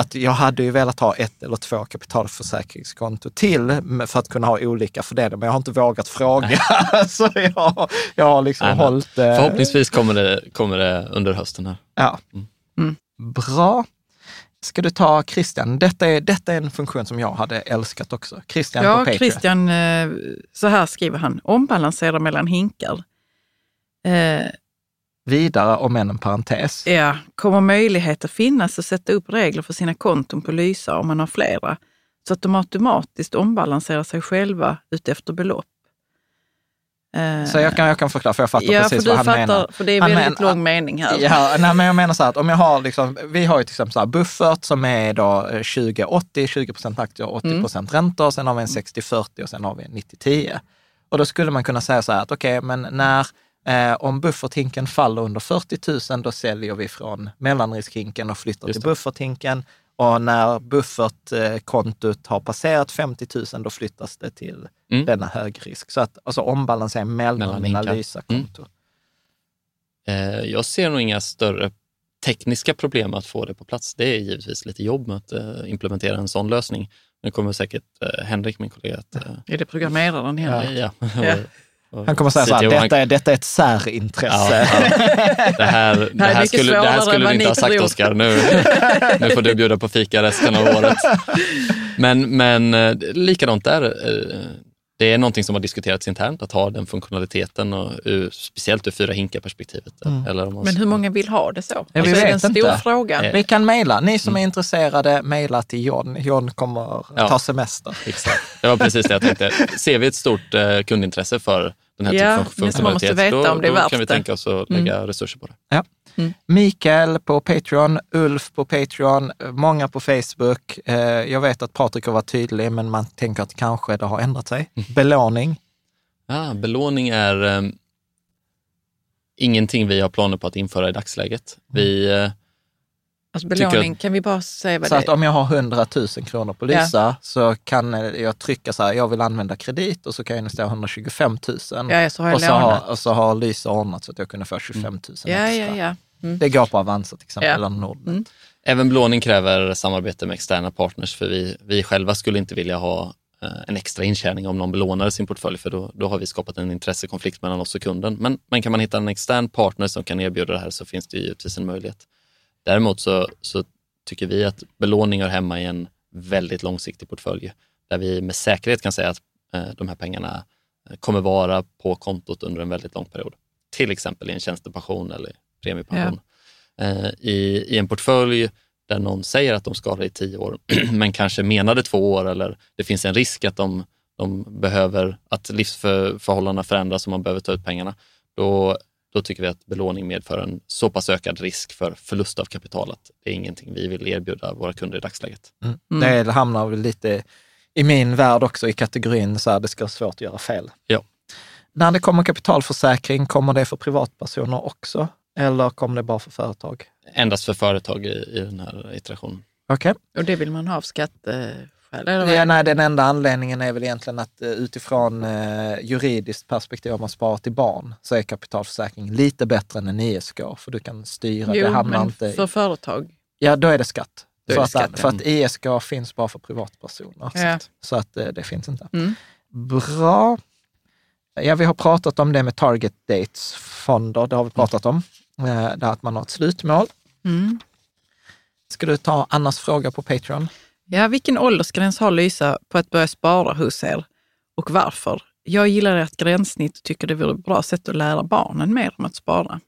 att jag hade ju velat ha ett eller två kapitalförsäkringskonto till för att kunna ha olika fördelningar, men jag har inte vågat fråga. <laughs> så jag, jag har liksom Nej, hållit... eh, Förhoppningsvis kommer det, kommer det under hösten här. Ja. Mm. Bra. Ska du ta Christian? Detta är, detta är en funktion som jag hade älskat också. Christian på Ja, Patreon. Christian, eh, så här skriver han. Ombalansera mellan hinkar. Eh, Vidare, om än en parentes. Ja, kommer möjlighet att finnas att sätta upp regler för sina konton på Lysa om man har flera, så att de automatiskt ombalanserar sig själva utefter belopp. Eh, Så jag kan, jag kan förklara, för jag fattar ja, precis för vad han fattar, menar. för det är Han väldigt men- lång mening här. Ja, nej, men jag menar så här att om jag har liksom, vi har ju till exempel så här buffert som är då eh, 20-80, 20 procent aktier och 80 procent räntor. Sen har vi en 60-40 och sen har vi en 90-10. Och då skulle man kunna säga så här att okej, men när Eh, om bufferthinken faller under 40 000, då säljer vi från mellanriskhinken och flyttar till bufferthinken. Och när buffertkontot har passerat 50 000, då flyttas det till mm. denna högrisk. Så att alltså ombalansera mellan, mellan mina Lysa-konton. Mm. Eh, jag ser nog inga större tekniska problem att få det på plats. Det är givetvis lite jobb med att uh, implementera en sån lösning. Det kommer säkert uh, Henrik, min kollega, att... Uh, är det programmeraren Henrik? Ja. ja. <laughs> <laughs> Han kommer säga så här, detta är, detta är ett särintresse. Ja, ja. <laughs> Det här, det här skulle, det här skulle du inte ha sagt Oskar. Nu, nu får du bjuda på fika resten av året. Men, men eh, likadant där. Eh, det är någonting som har diskuterats internt, att ha den funktionaliteten, och, speciellt ur fyra hinkar-perspektivet. Mm. Men hur många vill ha det så? Ja, alltså, vi vet är den stora frågan. Vi kan mejla. Ni som mm. är intresserade, mejla till John. John kommer ja. ta semester. Exakt. Det var precis det jag tänkte. Ser vi ett stort eh, kundintresse för den här ja, typen av funktionalitet, då, då kan vi tänka oss att lägga mm. resurser på det. Ja. Mm. Mikael på Patreon, Ulf på Patreon, många på Facebook. Eh, jag vet att Patrik har varit tydlig, men man tänker att kanske det har ändrat sig. Mm. Belåning. Ja, belåning är um, ingenting vi har planer på att införa i dagsläget. Mm. Vi uh, Alltså belåning, att, kan vi bara säga vad så det är? Så att om jag har 100 000 kronor på Lysa ja. så kan jag trycka så här, jag vill använda kredit och så kan jag investera 125 000. Ja, så har jag och, så har, och så har Lysa ordnat så att jag kunde få 25 000 mm. ja, extra. Ja, ja. Mm. Det går på Avanza till exempel, eller Nordnet. Mm. Även belåning kräver samarbete med externa partners, för vi, vi själva skulle inte vilja ha eh, en extra intjäning om någon belånar sin portfölj, för då, då har vi skapat en intressekonflikt mellan oss och kunden. Men, men kan man hitta en extern partner som kan erbjuda det här så finns det givetvis en möjlighet. Däremot så, så tycker vi att belåning hör hemma i en väldigt långsiktig portfölj, där vi med säkerhet kan säga att eh, de här pengarna eh, kommer vara på kontot under en väldigt lång period. Till exempel i en tjänstepension eller premiepension. Ja. Eh, I, I en portfölj där någon säger att de ska ha det i tio år, <clears throat> men kanske menade två år eller det finns en risk att de, de behöver, att livsförhållandena förändras och man behöver ta ut pengarna, då, då tycker vi att belåning medför en så pass ökad risk för förlust av kapital att det är ingenting vi vill erbjuda våra kunder i dagsläget. Mm. Mm. Det hamnar väl lite i min värld också i kategorin så här, det ska vara svårt att göra fel. Ja. När det kommer kapitalförsäkring, kommer det för privatpersoner också? Eller kommer det bara för företag? Endast för företag i, i den här iterationen. Okej. Okay. Och det vill man ha av skatteskäl? Ja, nej, den enda anledningen är väl egentligen att uh, utifrån uh, juridiskt perspektiv, om man sparar till barn, så är kapitalförsäkring lite bättre än en ISK, för du kan styra. Jo, det hamnar men inte för företag? Ja, då är det skatt. Är för, det att, skatt för att ISK finns bara för privatpersoner. Ja. Så att uh, det finns inte. Mm. Bra. Ja, vi har pratat om det med target dates-fonder, det har vi pratat om. Eh, där att man har ett slutmål. Mm. Ska du ta Annas fråga på Patreon? Ja, vilken åldersgräns har Lysa på att börja spara hos er och varför? Jag gillar ert gränssnitt och tycker det vore ett bra sätt att lära barnen mer om att spara.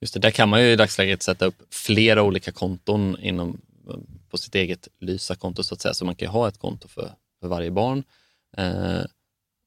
Just det, där kan man ju i dagsläget sätta upp flera olika konton inom, på sitt eget Lysa-konto så att säga. Så man kan ha ett konto för, för varje barn. Eh,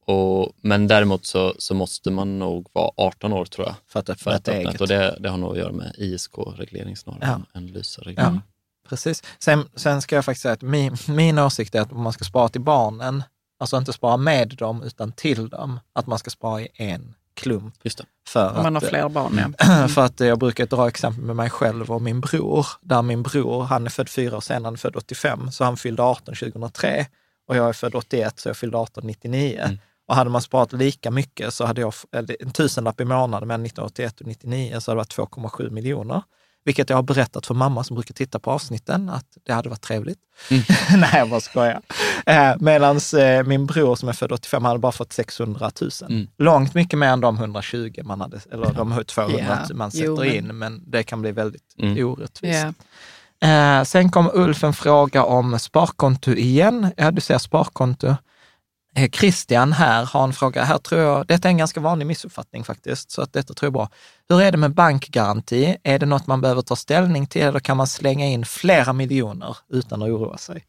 och, men däremot så, så måste man nog vara 18 år tror jag. För att, för att öppna Och det, det har nog att göra med ISK-reglering snarare ja. än LYSA-reglering. Ja, precis. Sen, sen ska jag faktiskt säga att min, <laughs> min åsikt är att man ska spara till barnen, alltså inte spara med dem utan till dem, att man ska spara i en klump. Just det. För Om man har fler barn, ja. <clears throat> För att jag brukar dra exempel med mig själv och min bror, där min bror, han är född fyra år senare, han är född 85, så han fyllde 18 2003 och jag är född 81, så jag fyllde 18 99. Mm. Och hade man sparat lika mycket så hade jag en tusenlapp i månaden mellan 1981 och 1999 så hade det varit 2,7 miljoner. Vilket jag har berättat för mamma som brukar titta på avsnitten att det hade varit trevligt. Mm. <laughs> Nej, jag bara skojar. Eh, Medan eh, min bror som är född 85 hade bara fått 600 000. Mm. Långt mycket mer än de 120 man hade, eller de 200 yeah. man sätter jo, men... in, men det kan bli väldigt mm. orättvist. Yeah. Eh, sen kom Ulf en fråga om sparkonto igen. Ja, du ser sparkonto. Eh, Christian här har en fråga. Här tror jag, detta är en ganska vanlig missuppfattning faktiskt, så att detta tror jag är bra. Hur är det med bankgaranti? Är det något man behöver ta ställning till eller kan man slänga in flera miljoner utan att oroa sig?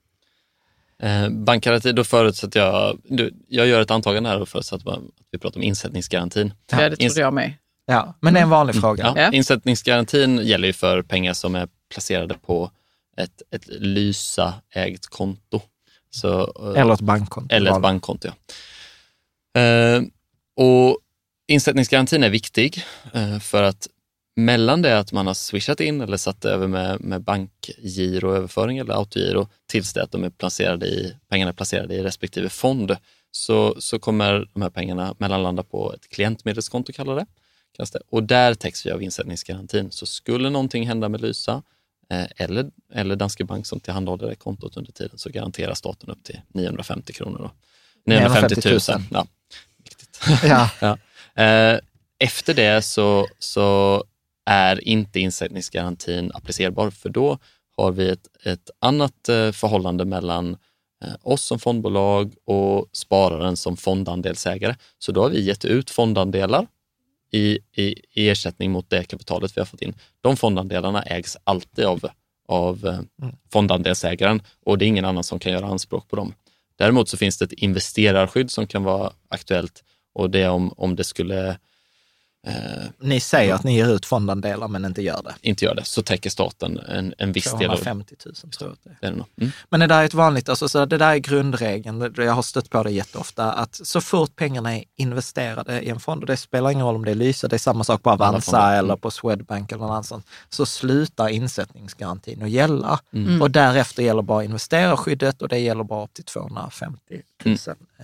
Eh, bankgaranti, då förutsätter jag, du, jag gör ett antagande här och förutsätter att vi pratar om insättningsgarantin. Ja, det trodde jag med. Ja, men det är en vanlig mm. fråga. Ja, insättningsgarantin gäller ju för pengar som är placerade på ett, ett Lysa-ägt konto. Så, eller ett bankkonto. Eller ett bankkonto, ja. Eh, och insättningsgarantin är viktig eh, för att mellan det att man har swishat in eller satt över med, med bankgiroöverföring eller autogiro tills det att de är placerade i, pengarna är placerade i respektive fond så, så kommer de här pengarna mellanlanda på ett klientmedelskonto kallar det. Och där täcks vi av insättningsgarantin. Så skulle någonting hända med Lysa eh, eller, eller Danske Bank som tillhandahåller det kontot under tiden så garanterar staten upp till 950 kronor. Då. 950 000. 000. Ja, viktigt. <laughs> Ja. ja. Eh, efter det så, så är inte insättningsgarantin applicerbar för då har vi ett, ett annat eh, förhållande mellan eh, oss som fondbolag och spararen som fondandelsägare. Så då har vi gett ut fondandelar i, i, i ersättning mot det kapitalet vi har fått in. De fondandelarna ägs alltid av, av eh, mm. fondandelsägaren och det är ingen annan som kan göra anspråk på dem. Däremot så finns det ett investerarskydd som kan vara aktuellt och det är om, om det skulle Eh, ni säger att ni ger ut fondandelar men inte gör det. Inte gör det, så täcker staten en, en viss del. 250 000 står det. det, är det mm. Men det där är ett vanligt, alltså, så det där är grundregeln, jag har stött på det jätteofta, att så fort pengarna är investerade i en fond, och det spelar ingen roll om det är Lysa, det är samma sak på Avanza mm. eller på Swedbank eller någon annan, så slutar insättningsgarantin att gälla. Mm. Och därefter gäller bara investerarskyddet och det gäller bara upp till 250 000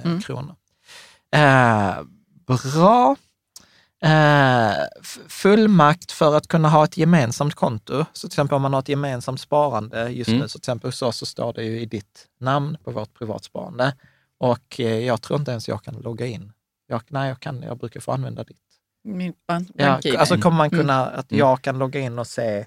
mm. kronor. Eh, bra. Eh, fullmakt för att kunna ha ett gemensamt konto. Så till exempel om man har ett gemensamt sparande just mm. nu, så till exempel hos oss så står det ju i ditt namn på vårt privatsparande. Och eh, jag tror inte ens jag kan logga in. Jag, nej, jag, kan, jag brukar få använda ditt. Min bank ja, alltså kommer man kunna, mm. att jag kan logga in och se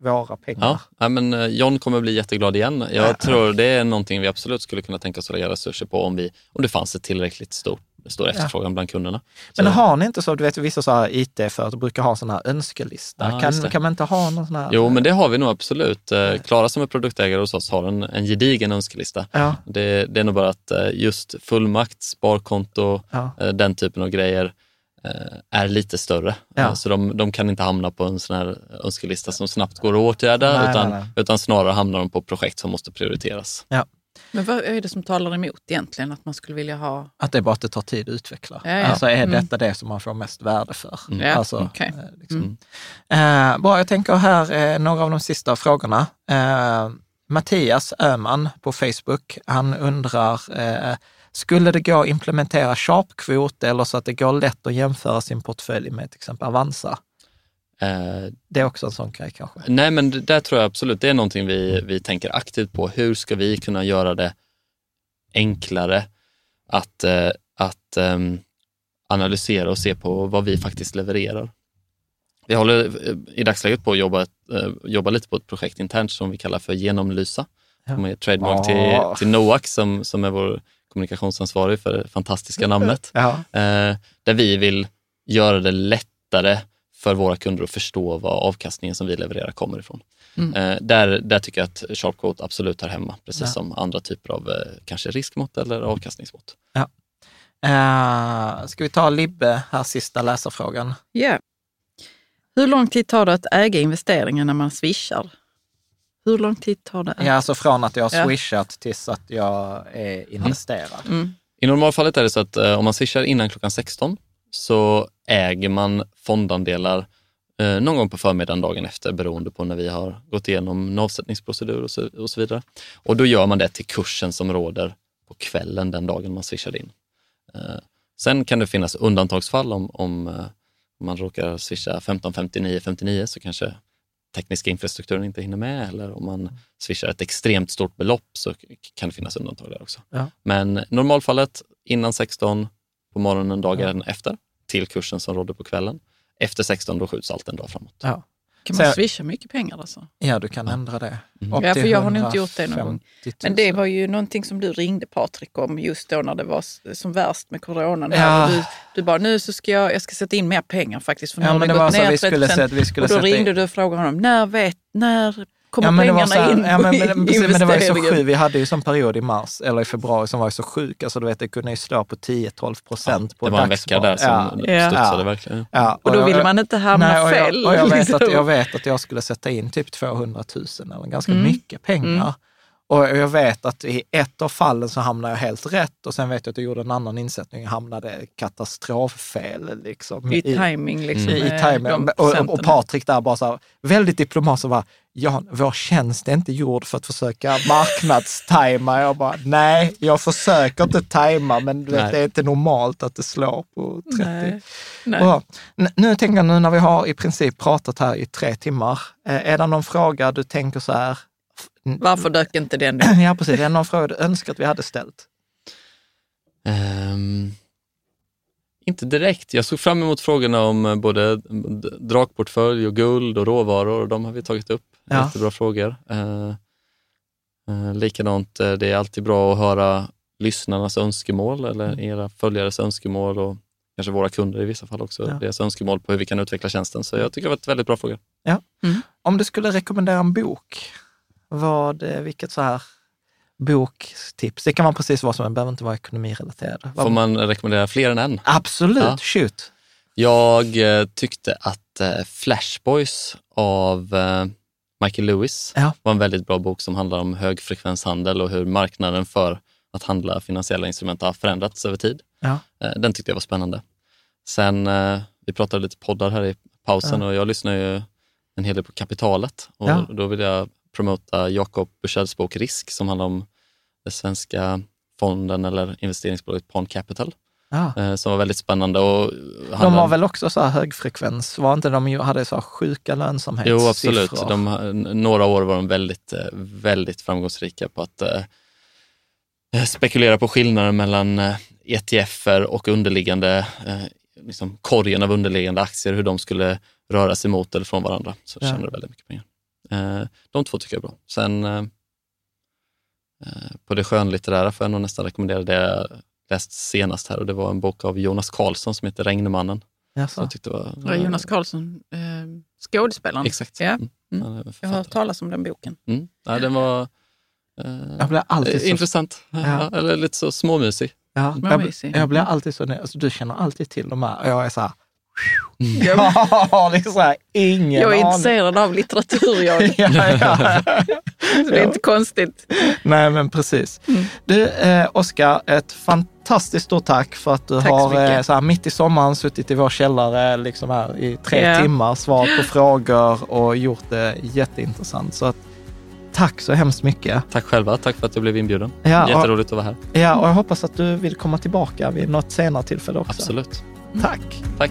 våra pengar. Ja, men eh, John kommer bli jätteglad igen. Jag ja. tror det är någonting vi absolut skulle kunna tänka oss att lägga resurser på om, vi, om det fanns ett tillräckligt stort stor efterfrågan ja. bland kunderna. Men så. har ni inte så, du vet vissa så här IT-företag brukar ha sån här önskelista. Ja, kan, kan man inte ha någon sån här? Jo, men det har vi nog absolut. Eh, Klara som är produktägare hos oss har en, en gedigen önskelista. Ja. Det, det är nog bara att eh, just fullmakt, sparkonto. Eh, den typen av grejer är lite större. Ja. Så de, de, kan inte hamna på en sån här önskelista som snabbt går att åtgärda, nej, utan, nej, nej. utan snarare hamnar de på projekt som måste prioriteras. Ja. Men vad är det som talar emot egentligen att man skulle vilja ha? Att det är bara att det tar tid att utveckla. Ja, ja. Alltså är mm. detta det som man får mest värde för? Mm. Ja, alltså, okay. Eh, liksom. mm. eh, bra, jag tänker här eh, några av de sista frågorna. Eh, Mattias Öhman på Facebook, han undrar, eh, skulle det gå att implementera sharp-kvot eller så att det går lätt att jämföra sin portfölj med till exempel Avanza? Eh, det är också en sån grej kanske? Nej, men det där tror jag absolut, det är någonting vi, vi tänker aktivt på. Hur ska vi kunna göra det enklare att, eh, att um, analysera och se på vad vi faktiskt levererar? Vi håller eh, i dagsläget på att jobba, jobba lite på ett projekt internt som vi kallar för Genomlysa. Ja. Som är trademark till, till Noac som, som är vår kommunikationsansvarig för det fantastiska namnet. Ja. Där vi vill göra det lättare för våra kunder att förstå vad avkastningen som vi levererar kommer ifrån. Mm. Eh, där, där tycker jag att Sharpquote absolut hör hemma, precis ja. som andra typer av eh, kanske riskmått eller avkastningsmått. Ja. Uh, ska vi ta Libbe, här sista läsarfrågan? Ja. Yeah. Hur lång tid tar det att äga investeringen när man swishar? Hur lång tid tar det? Ja, alltså från att jag har swishat ja. tills att jag är investerad. Mm. Mm. I normalfallet är det så att eh, om man swishar innan klockan 16 så äger man fondandelar eh, någon gång på förmiddagen dagen efter beroende på när vi har gått igenom en avsättningsprocedur och så, och så vidare. Och då gör man det till kursen som råder på kvällen den dagen man swishar in. Eh, sen kan det finnas undantagsfall om, om, eh, om man råkar swisha 15.59.59 så kanske tekniska infrastrukturen inte hinner med eller om man swishar ett extremt stort belopp så kan det finnas undantag där också. Ja. Men normalfallet innan 16 på morgonen dagen ja. efter till kursen som rådde på kvällen. Efter 16 då skjuts allt en dag framåt. Ja. Kan man swisha mycket pengar alltså? Ja, du kan ändra det. Mm. Ja, för jag har nog inte gjort det någon gång. Men det var ju någonting som du ringde Patrik om just då när det var som värst med coronan. Ja. Du, du bara, nu så ska jag, jag ska sätta in mer pengar faktiskt. För nu ja, har det, det gått ner 30 Och då ringde in. du och frågade honom, när, vet, när kommer ja, men pengarna här, in ja, men, men, men, men det var ju så sjukt. Vi hade ju en period i mars eller i februari som var så sjuk. Alltså, du vet, det kunde ju slå på 10-12 procent ja, på Det var en vecka där som ja. studsade ja. verkligen. Ja, och, och då ville man inte hamna nej, och fel. Jag, och jag, vet att, jag <laughs> vet att jag skulle sätta in typ 200 000 eller ganska mm. mycket pengar. Mm. Och jag vet att i ett av fallen så hamnade jag helt rätt och sen vet jag att jag gjorde en annan insättning och hamnade katastroffel. Liksom, I, timing liksom. I, i med timing. Och, och. Patrik där bara så här, väldigt diplomat, så bara, ja, vår tjänst är inte gjord för att försöka marknadstajma. Jag bara, nej, jag försöker inte tajma, men du vet, det är inte normalt att det slår på 30. Nej. Nej. Nu tänker jag, nu när vi har i princip pratat här i tre timmar, eh, är det någon fråga du tänker så här, Varför dök inte den då? <clears throat> ja precis, är det någon fråga du önskar att vi hade ställt? Ehm, inte direkt. Jag såg fram emot frågorna om eh, både drakportfölj och guld och råvaror. De har vi tagit upp. Ja. Jättebra frågor. Uh, likadant, eh, det är alltid bra att höra lyssnarnas önskemål eller Mm. era följares önskemål och kanske våra kunder i vissa fall också, Ja. deras önskemål på hur vi kan utveckla tjänsten. Så jag tycker det var ett väldigt bra fråga. Om du skulle rekommendera en bok, vad, eh, vilket så här boktips? Det kan vara precis vad som helst, behöver inte vara ekonomirelaterade. Vad- Får man rekommendera fler än en? Absolut, Ja. shoot. Jag eh, tyckte att eh, Flashboys av eh, Michael Lewis Ja. var en väldigt bra bok som handlar om högfrekvenshandel och hur marknaden för att handla finansiella instrument har förändrats över tid. Ja. Den tyckte jag var spännande. Sen, vi pratade lite poddar här i pausen och jag lyssnar ju en hel del på Kapitalet och Ja. då vill jag promota Jakob Burssells bok Risk som handlar om den svenska fonden eller investeringsbolaget Pond Capital Ja. eh, som var väldigt spännande. Och De har väl också så här högfrekvens, var inte de hade så här sjuka lönsamhetssiffror? Jo, absolut. De, har- några år var de väldigt, eh, väldigt framgångsrika på att eh, spekulera på skillnaden mellan eh, ETFer och underliggande, eh, liksom korgen av underliggande aktier, hur de skulle röra sig mot eller från varandra. Så Ja. tjänade väldigt mycket pengar. Eh, de två tycker jag är bra. Sen eh, eh, på det skönlitterära får jag nog nästan rekommendera det jag läst senast här och det var en bok av Jonas Karlsson som heter Regnmannen. Som Jaså? jag tyckte var, Ja, Jonas Karlsson, eh, skådespelaren. Exakt. Ja. Mm. Mm. Jag har hört talas om den boken. Mm. Ja, den var eh, Jag blir alltid så, intressant. Ja. Eller lite så småmysig. ja, jag, Småmysig. jag blir alltid så, alltså, du känner alltid till de här, och jag är så här, Mm. jag har liksom så här, ingen Jag är aning. intresserad av litteratur <laughs> jag. ja, ja. <laughs> Så det är inte konstigt. Nej, men precis. Mm. Du, eh, Oskar, ett fantastiskt stort tack för att du Tack så har mycket. eh, så här, mitt i sommaren suttit i vår källare liksom här, i tre Ja. timmar, svarat på frågor och gjort det jätteintressant. Så att, tack så hemskt mycket. Tack själva. Tack för att jag blev inbjuden. Ja, och, Jätteroligt att vara här. ja, och jag hoppas att du vill komma tillbaka vid något senare tillfälle också. Absolut. Tack. Tack.